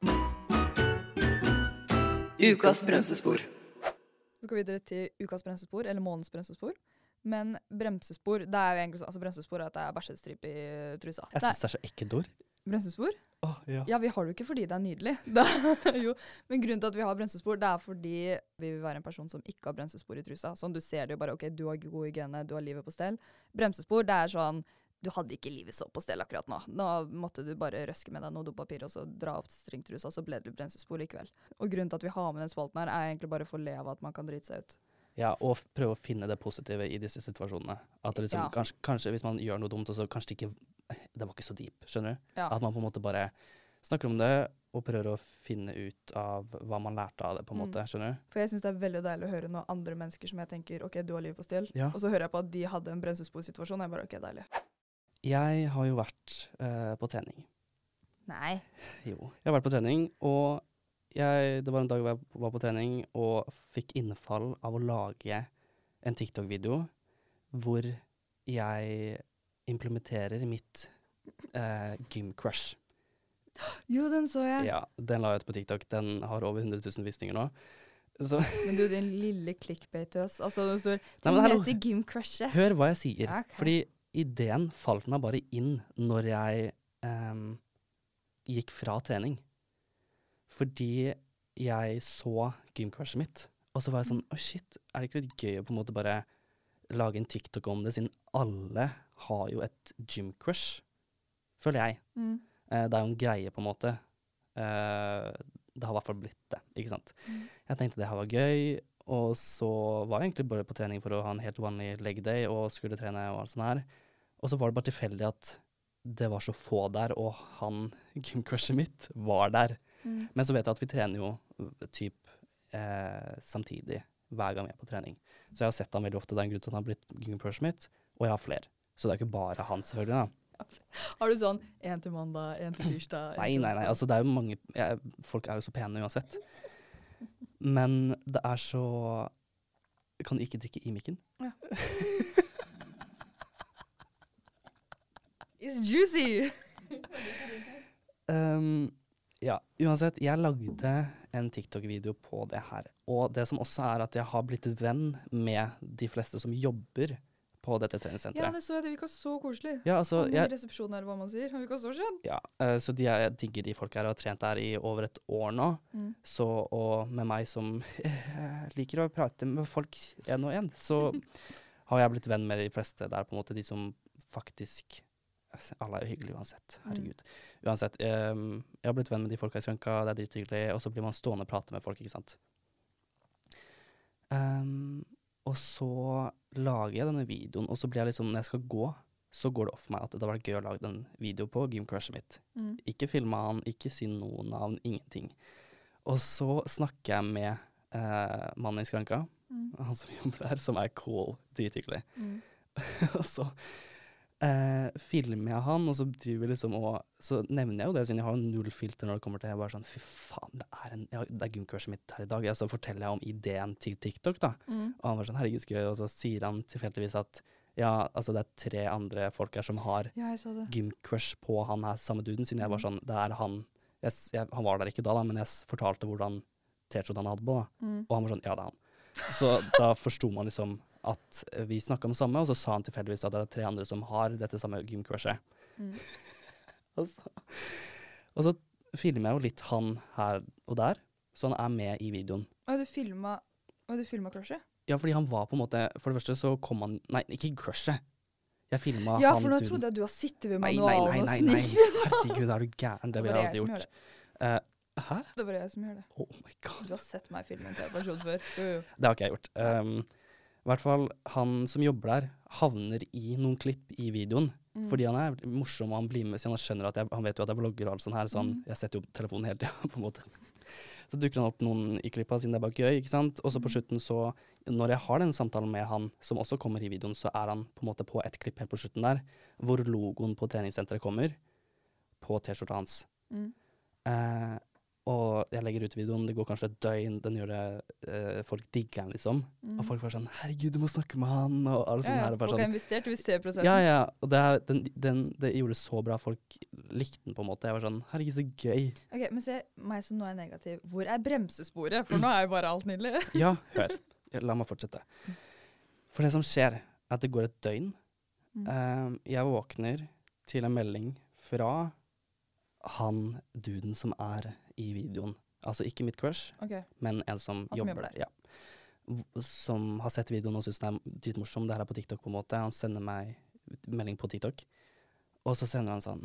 Ukas bremsespor. Så skal vi videre til ukas bremsespor, eller månedens bremsespor. Men bremsespor det er jo egentlig sånn, altså bremsespor er at det er bæsjestripe i trusa. Jeg syns det er så ekkelt ord. Bremsespor? Oh, ja. Ja, vi har det jo ikke fordi det er nydelig. Det, er jo, men grunnen til at vi har bremsespor, det er fordi vi vil være en person som ikke har bremsespor i trusa. Sånn, du ser det jo bare, ok, du har god hygiene, du har livet på stell. Bremsespor, det er sånn, du hadde ikke livet så på stell akkurat nå. Nå måtte du bare røske med deg noe dopapir og så dra opp stringtrusa, så ble det bremsespor likevel. Og grunnen til at vi har med den spalten her, er egentlig bare for å le av at man kan drite seg ut. Ja, og prøve å finne det positive i disse situasjonene. At det liksom, Ja. kanskje, kanskje hvis man gjør noe dumt, så kanskje det ikke Det var ikke så deep, skjønner du? Ja. At man på en måte bare snakker om det, og prøver å finne ut av hva man lærte av det, på en Mm. Skjønner du? For jeg syns det er veldig deilig å høre noen andre mennesker som jeg tenker OK, du har livet på stell, Ja. og så hører jeg på at de hadde en bremsesporsituasjon, og jeg bare OK, deilig. Jeg har jo vært eh, på trening. Nei. Jo. Jeg har vært på trening, og jeg, det var en dag hvor jeg var på trening og fikk innfall av å lage en TikTok-video hvor jeg implementerer mitt eh, gym-crush. Jo, den så jeg. Ja, den la jeg ut på TikTok. Den har over 100 000 visninger nå. Så Men du, din lille clickbait-øs. Altså, den står Nei, «Du hallo. heter gymcrushet. hør hva jeg sier. Ja, okay. Fordi ideen falt meg bare inn når jeg em, gikk fra trening. Fordi jeg så gymcrushet mitt, og så var jeg sånn Å, shit, er det ikke litt gøy å på en måte bare lage en TikTok om det, siden alle har jo et gymcrush? Føler jeg. Mm. Eh, det er jo en greie, på en måte. Eh, det har i hvert fall blitt det, ikke sant. Mm. Jeg tenkte det her var gøy, og så var jeg egentlig bare på trening for å ha en helt vanlig leg day og skulle trene og alt sånt her. Og så var det bare tilfeldig at det var så få der, og han gymcrushet mitt var der. Mm. Men så vet jeg at vi trener jo typ eh, samtidig hver gang vi er på trening. Så jeg har sett han veldig ofte. Det er en grunn til at han har blitt gymcrushet mitt, og jeg har flere. Så det er ikke bare han, selvfølgelig. da. Har du sånn én til mandag, én til tirsdag? Nei, nei, nei. Altså, det er jo mange jeg, Folk er jo så pene uansett. Men det er så Kan du ikke drikke i mikken? It's juicy! Um, ja, uansett. Jeg lagde en TikTok-video på det her. Og det som også er at jeg har blitt venn med de fleste som jobber på dette treningssenteret. Ja, det så jeg. Det virka så koselig. Ja, altså, jeg, resepsjonen her, hva man sier. Han virka så skjønn. ja, uh, så de jeg digger de folka her og har trent der i over et år nå. Mm. Så, og med meg som uh, liker å prate med folk én og én, så har jeg blitt venn med de fleste der, på en måte. De som faktisk Alle er jo hyggelige uansett. Herregud. Uansett. um, jeg har blitt venn med de folka i skranka, det er drithyggelig. Og så blir man stående og prate med folk, ikke sant. Um, og så lager jeg denne videoen, og så blir jeg liksom Når jeg skal gå, så går det opp for meg at det hadde vært gøy å lage en video på gymcrushet mitt. Mm. Ikke filme han, ikke si noe navn, ingenting. Og så snakker jeg med eh, mannen i skranka, Mm. han som jobber der, som er cool, drithyggelig. Mm. og så eh, filmer jeg han, og så driver vi liksom og Så nevner jeg jo det, siden jeg har null filter når det kommer til Jeg bare sånn Fy faen, det er, en, ja, det er gymcrushet mitt her i dag. Ja, så forteller jeg om ideen til TikTok, da. Mm. Og han var sånn Herregud, så gøy. Og så sier han tilfeldigvis at ja, altså det er tre andre folk her som har Ja, gymcrush på han her samme duden, siden jeg var Mhm. sånn Det er han jeg, jeg, Han var der ikke da, da, men jeg fortalte hvordan T-skjorta han hadde på, da. Mm. Og han var sånn Ja, det er han. Så da forsto man liksom at vi snakka om det samme, og så sa han tilfeldigvis at det er tre andre som har dette samme gymcrushet. Mm. og, så, og så filmer jeg jo litt han her og der, så han er med i videoen. Og du filma Og du filma crushet? Ja, fordi han var på en måte For det første så kom han Nei, ikke crushet. Jeg filma Ja, han for nå trodde jeg du har sittet ved manualen Nei, nei, nei, nei, nei. Herregud, er du gæren? Det ville jeg aldri gjort. Eh, hæ? Det er bare jeg som gjør det. Oh my god. Du har sett meg filme en TV-person før. Uh. Det har ikke jeg gjort. Um, I hvert fall, han som jobber der, havner i noen klipp i videoen. Mm. Fordi han er morsom, og han blir med, siden han skjønner at jeg, han vet jo at jeg vlogger og alt sånt her, så han, Mm. jeg setter jo opp telefonen hele tida, på en måte. Så dukker han opp noen i klippa, siden det er bare gøy, ikke sant. Og så på Mm. slutten, så Når jeg har den samtalen med han, som også kommer i videoen, så er han på en måte på et klipp helt på slutten der, hvor logoen på treningssenteret kommer, på T-skjorta hans. Mm. Eh, og jeg legger ut videoen, det går kanskje et døgn, den gjør det eh, Folk digger den, liksom. Mm. Og folk var sånn 'Herregud, du må snakke med han', og alle sånne ja, her. og bare folk har sånn, investert, vi ser prosessen. ja, ja. Og det, den, den, det gjorde det så bra. Folk likte den, på en måte. Jeg var sånn 'Herregud, så gøy'. Ok, Men se meg som nå er negativ. Hvor er bremsesporet? For nå er jo bare alt nydelig. Ja, hør. La meg fortsette. For det som skjer, er at det går et døgn. Mm. Eh, jeg våkner til en melding fra han duden som er i videoen. Altså ikke mitt crush, okay. men en som, som jobber der. Ja. Som har sett videoen og syns den er dritmorsom. Det her er på TikTok, på en måte. Han sender meg melding på TikTok. Og så sender han sånn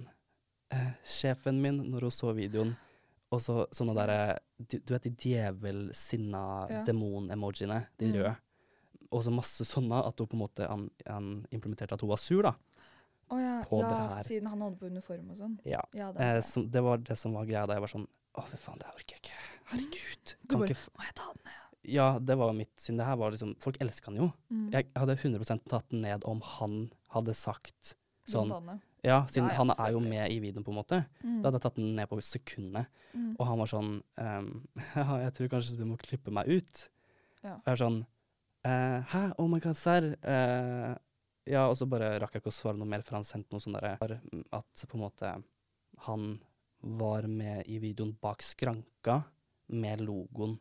eh, Sjefen min, når hun så videoen, og så sånne derre Du du vet de djevelsinna Ja. demon-emojiene, de Mm. røde. Og så masse sånne at hun på en måte han, han implementerte at hun var sur, da. Oh, ja, ja siden han hadde på uniform og sånn. Ja. Ja, det Eh, er som, det var det som var greia da jeg var sånn Å, fy faen, det orker jeg ikke. Herregud. Kan bare, ikke Må jeg ta den ned? Ja, det var mitt Siden det her var liksom Folk elsker han jo. Mm. Jeg hadde 100 tatt den ned om han hadde sagt sånn Ja, siden Ja, ja, han er jo med i videoen, på en måte. Mm. Da hadde jeg tatt den ned på sekundet. Mm. Og han var sånn um, Ja, jeg tror kanskje du må klippe meg ut. Ja. Og jeg er sånn uh, Hæ? Oh my god, serr? Uh, ja, og så bare rakk jeg ikke å svare noe mer, for han sendte noe sånn derre At på en måte han var med i videoen bak skranka med logoen.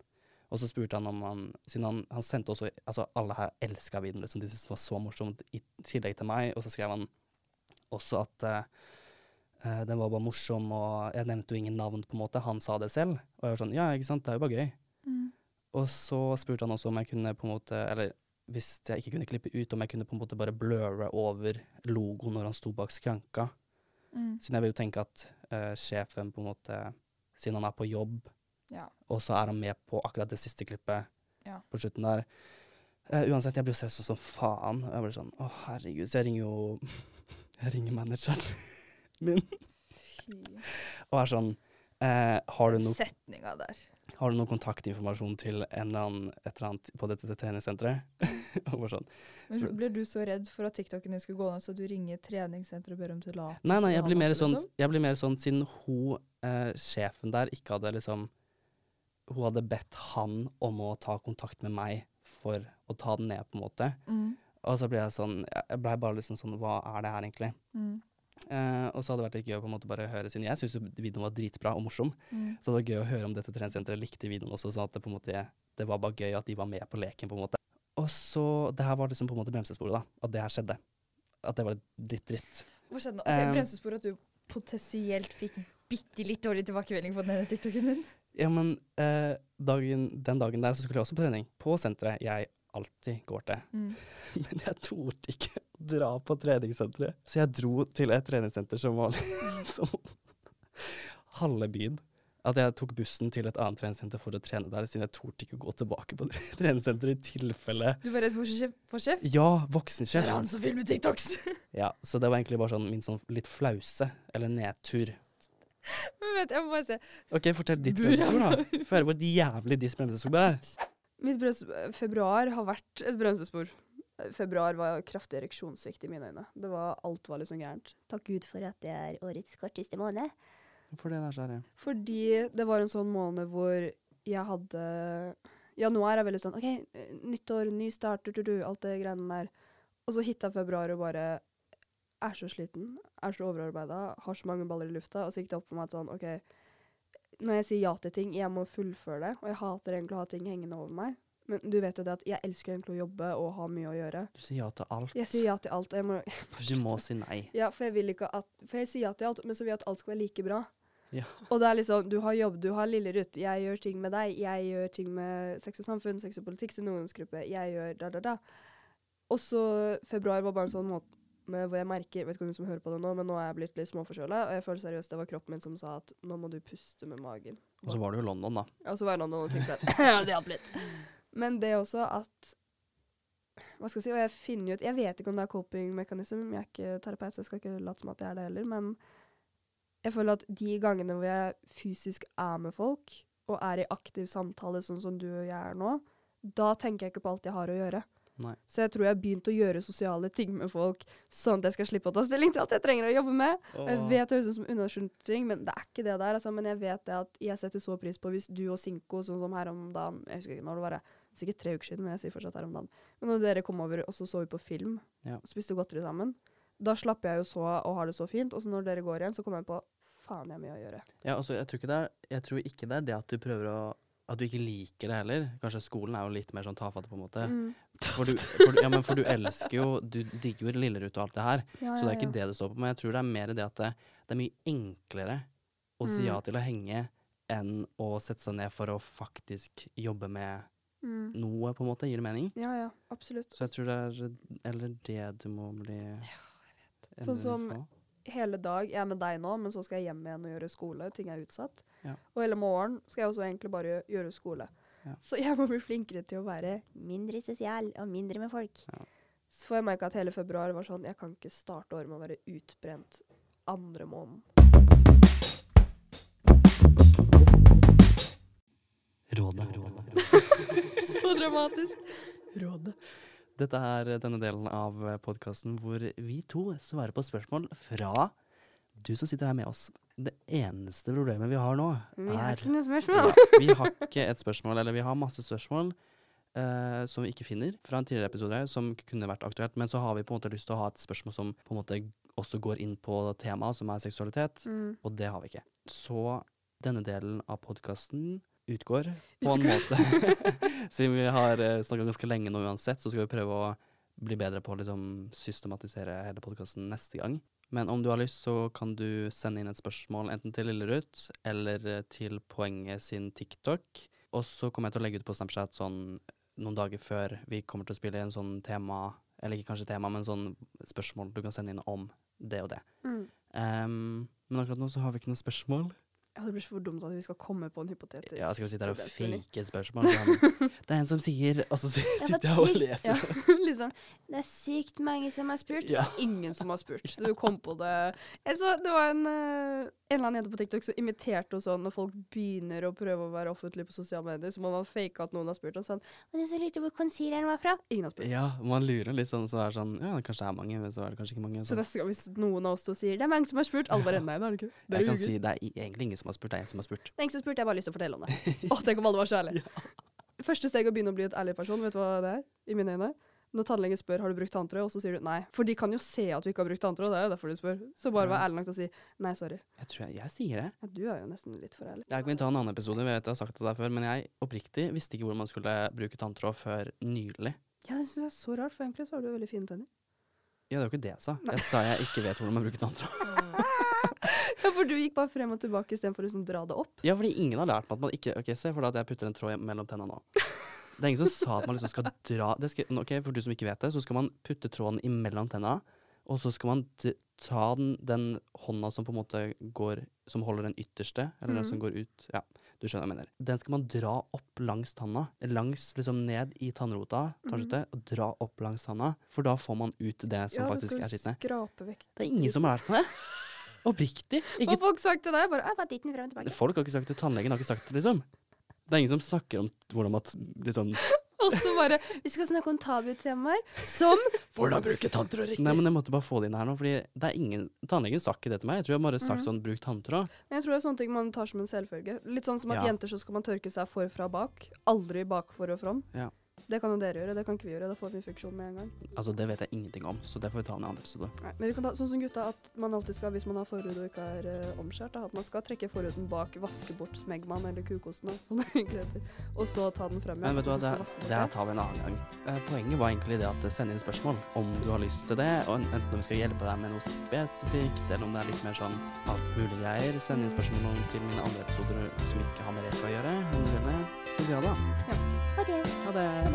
Og så spurte han om han Siden han, han sendte også Altså, alle her elska videoen, liksom. De syntes det var så morsomt, i tillegg til meg. Og så skrev han også at eh, den var bare morsom, og jeg nevnte jo ingen navn, på en måte. Han sa det selv. Og jeg var sånn Ja, ikke sant, det er jo bare gøy. Mm. Og så spurte han også om jeg kunne på en måte Eller hvis jeg ikke kunne klippe ut, om jeg kunne på en måte bare bløre over logoen når han sto bak skranka. Mm. Siden jeg vil jo tenke at eh, sjefen på en måte Siden han er på jobb, Ja. og så er han med på akkurat det siste klippet Ja. på slutten der. Uh, uansett, jeg blir jo stressa som faen. Jeg blir sånn Å, herregud. Så jeg ringer jo Jeg ringer manageren min og er sånn uh, har, du noe, setninga der. Har du noen kontaktinformasjon til en eller annen, et eller annet på dette treningssenteret? sånn Men Blir du så redd for at TikToken din skulle gå ned, så du ringer treningssenteret og ber om tillatelse? Nei, nei, jeg blir mer sånn, liksom? jeg blir mer sånn siden hun, eh, sjefen der, ikke hadde liksom Hun hadde bedt han om å ta kontakt med meg for å ta den ned, på en måte. Mm. Og så ble jeg sånn Jeg blei bare liksom sånn Hva er det her, egentlig? Mm. Eh, og så hadde det vært litt gøy å på en måte bare høre, siden jeg syns videoen var dritbra og morsom. Mm. Så det var gøy å høre om dette treningssenteret likte videoen også, sånn at det på en måte Det var bare gøy at de var med på leken, på en måte. Og så Det her var liksom på en måte bremsesporet, da. At det her skjedde. At det var litt dritt. Hva skjedde nå? Okay, Um, bremsesporet at du potensielt fikk bitte litt dårlig tilbakemelding på denne TikToken din? Ja, men eh, dagen, den dagen der så skulle jeg også på trening. På senteret jeg alltid går til. Mm. Men jeg torde ikke å dra på treningssenteret. Så jeg dro til et treningssenter som var liksom halve byen. At jeg tok bussen til et annet treningssenter for å trene der, siden jeg torde ikke å gå tilbake på treningssenteret i tilfelle Du var redd for sjef? For sjef? Ja, Det voksensjef. er han som filmer TikToks! Ja, så det var egentlig bare sånn min sånn litt flause, eller nedtur. Men vent, jeg må bare se. OK, fortell ditt ja. da. Få høre hvor jævlig ditt bremsespor er. Mitt februar har vært et bremsespor. Februar var kraftig ereksjonssvikt i mine øyne. Det var, alt var liksom gærent. Takk Gud for at det er årets korteste måned. Hvorfor det der, Sverre? Fordi det var en sånn måned hvor jeg hadde Januar er veldig sånn OK, nyttår, ny start, du, du, du, alt det greiene der. Og så hitta februar og bare er så sliten, er så overarbeida, har så mange baller i lufta. Og så gikk det opp for meg at sånn OK, når jeg sier ja til ting, jeg må fullføre det. Og jeg hater egentlig å ha ting hengende over meg. Men du vet jo det at jeg elsker egentlig å jobbe og ha mye å gjøre. Du sier ja til alt. Jeg sier ja til alt. og Jeg må, Du må si nei. ja, for jeg vil ikke at For jeg sier ja til alt, men så vil jeg at alt skal være like bra. Ja. Og det er liksom, du har jobb, du har Lille-Ruth, jeg gjør ting med deg, jeg gjør ting med sex og samfunn, sex og politikk sin ungdomsgruppe, jeg gjør da, da, da. Og så februar var bare en sånn måte hvor jeg merker, vet ikke om du som hører på det nå, men nå er jeg blitt litt småforkjøla, og jeg føler seriøst det var kroppen min som sa at nå må du puste med magen. Og så var du i London, da. Og så var jeg i London og tenkte at det hjalp litt. Men det også at Hva skal jeg si? Og jeg finner ut Jeg vet ikke om det er coping-mekanisme, jeg er ikke terapeut, så jeg skal ikke late som at jeg er det heller, men jeg føler at de gangene hvor jeg fysisk er med folk, og er i aktiv samtale sånn som du og jeg er nå, da tenker jeg ikke på alt jeg har å gjøre. Nei. Så jeg tror jeg har begynt å gjøre sosiale ting med folk, sånn at jeg skal slippe å ta stilling til alt jeg trenger å jobbe med. Åh. Jeg vet det høres ut som unnaskyldig, men det er ikke det der. Altså, men jeg vet det at jeg setter så pris på hvis du og Sinko, sånn som her om dagen Jeg husker ikke når det var, sikkert tre uker siden, men jeg sier fortsatt her om dagen. Men når dere kom over, og så så vi på film, Ja. spiste godteri sammen, da slapper jeg jo så og har det så fint. Og så når dere går igjen, så kommer jeg på faen, jeg har mye å gjøre. Ja, altså, jeg tror, er, jeg tror ikke det er det at du prøver å At du ikke liker det heller. Kanskje skolen er jo litt mer sånn tafatt, på en måte. Mm. For, du, for, ja, men for du elsker jo Du digger jo Lillerud og alt det her. Ja, Så det er ikke det det står på. Men jeg tror det er mer det at det, det er mye enklere å si Mm. ja til å henge enn å sette seg ned for å faktisk jobbe med Mm. noe, på en måte. Gir det mening? Ja, ja, absolutt. Så jeg tror det er eller det du må bli ja, jeg vet. Sånn som-. Hele dag Jeg er med deg nå, men så skal jeg hjem igjen og gjøre skole. Ting er utsatt. Ja. Og hele morgen skal jeg også egentlig bare gjøre skole. Ja. Så jeg må bli flinkere til å være mindre sosial og mindre med folk. Ja. Så får jeg merke at hele februar var sånn Jeg kan ikke starte året med å være utbrent andre måneden. Rådet. Så dramatisk. Rådet. Dette er denne delen av podkasten hvor vi to svarer på spørsmål fra du som sitter her med oss. Det eneste problemet vi har nå, Vi har er ikke noe spørsmål. Ja, vi har ikke et spørsmål, eller vi har masse spørsmål uh, som vi ikke finner fra en tidligere episode som kunne vært aktuelt. Men så har vi på en måte lyst til å ha et spørsmål som på en måte også går inn på temaet, som er seksualitet. Mm. Og det har vi ikke. Så denne delen av podkasten utgår på en måte. Siden vi har uh, snakka ganske lenge nå uansett, så skal vi prøve å bli bedre på å liksom, systematisere hele podkasten neste gang. Men om du har lyst, så kan du sende inn et spørsmål enten til Lillerud eller eh, til Poenget sin TikTok. Og så kommer jeg til å legge ut på Snapchat sånn noen dager før vi kommer til å spille en sånn tema, eller ikke kanskje tema, men sånn spørsmål du kan sende inn om det og det. Mm. Um, men akkurat nå så har vi ikke noe spørsmål. Ja, det blir for dumt at vi skal komme på en hypotetisk Ja, skal vi sitte her og fake et spørsmål? Det er en som sier Og så sitter jeg og leser. Ja, litt sånn Det er sykt mange som har spurt. Ja. Ingen som har spurt. Du kom på det Jeg så det var en, eh, en eller annen jente på TikTok som imiterte henne sånn når folk begynner å prøve å være offentlig på sosiale medier, så må man fake at noen har spurt, og sånn Og du så lurte hvor concealeren var fra? Ingen har spurt. Ja, man lurer litt sånn, så er det sånn Ja, kanskje det er mange, men så er det kanskje ikke mange. Så Så. neste gang hvis noen av oss to sier det er mange som har spurt, alle bare nei, det er det ikke. Dere Jeg kan si det er egentlig ingen som har spurt, det er en som har spurt. Det er ingen som spurte, jeg har bare lyst til å fortelle om det. Å, tenk om alle var så ærlige. Første steg å begynne å bli et ærlig person, vet du hva det er? I mine øyne. Når tannlegen spør har du brukt tanntråd, og så sier du nei. For de kan jo se at du ikke har brukt tanntråd, det er jo derfor de spør. Så bare vær ærlig nok til å si nei, sorry. Jeg tror jeg, jeg sier det. Ja, du er jo nesten litt for ærlig. Jeg kan ta en annen episode, jeg vet jeg har sagt det der før, men jeg oppriktig visste ikke hvordan man skulle bruke tanntråd før nylig. Ja, det syns jeg er så rart, for egentlig så har du veldig fine tenner. Ja, det var ikke det jeg sa. Jeg sa jeg ikke vet hvordan man bruker tanntråd. Ja, for du gikk bare frem og tilbake istedenfor å liksom dra det opp. Ja, fordi ingen har lært meg at man ikke Ok, se for deg at jeg putter en tråd mellom tenna nå. Det er ingen som sa at man liksom skal dra det skal, Ok, For du som ikke vet det, så skal man putte tråden imellom tenna, og så skal man ta den, den hånda som på en måte går Som holder den ytterste, eller den som Mhm. går ut Ja, du skjønner hva jeg mener. Den skal man dra opp langs tanna. Langs, liksom ned i tannrota, tannskjøttet, og dra opp langs tanna. For da får man ut det som ja, faktisk er skitne. vekk. Det er ingen som har lært meg det. Oppriktig. Ikke har folk sagt til deg? Bare «Ah, bare dit den frem og tilbake. Folk har ikke sagt det, tannlegen har ikke sagt det, liksom. Det er ingen som snakker om hvordan man liksom Og så bare Vi skal snakke om tabutemaer som Hvordan bruke tanntråd riktig? Nei, men jeg måtte bare få det inn her nå, fordi det er ingen Tannlegen sa ikke det til meg. Jeg tror jeg bare sagt -hmm. sånn bruk tanntråd. Jeg tror det er sånne ting man tar som en selvfølge. Litt sånn som at Ja. jenter så skal man tørke seg forfra og bak. Aldri bak for og from. Ja. Det kan jo dere gjøre, det kan ikke vi gjøre. Da får vi infeksjon med en gang. Altså, det vet jeg ingenting om, så det får vi ta en annen episode. Nei, men vi kan ta sånn som gutta, at man alltid skal, hvis man har forhud og ikke er uh, omskjært, da, at man skal trekke forhuden bak, vaske bort smegmaen eller kukosten, som det egentlig heter, og så ta den frem igjen. Men vet du hva, det, det her tar vi en annen gang. Eh, poenget var egentlig det at send inn spørsmål om du har lyst til det, og enten om vi skal hjelpe deg med noe spesifikt, eller om det er litt mer sånn alt mulig greier. Send inn spørsmål til mine andre episoder som ikke har med Reka å gjøre. Om du vil det. Skal vi si ha det? Ha det. Ha det.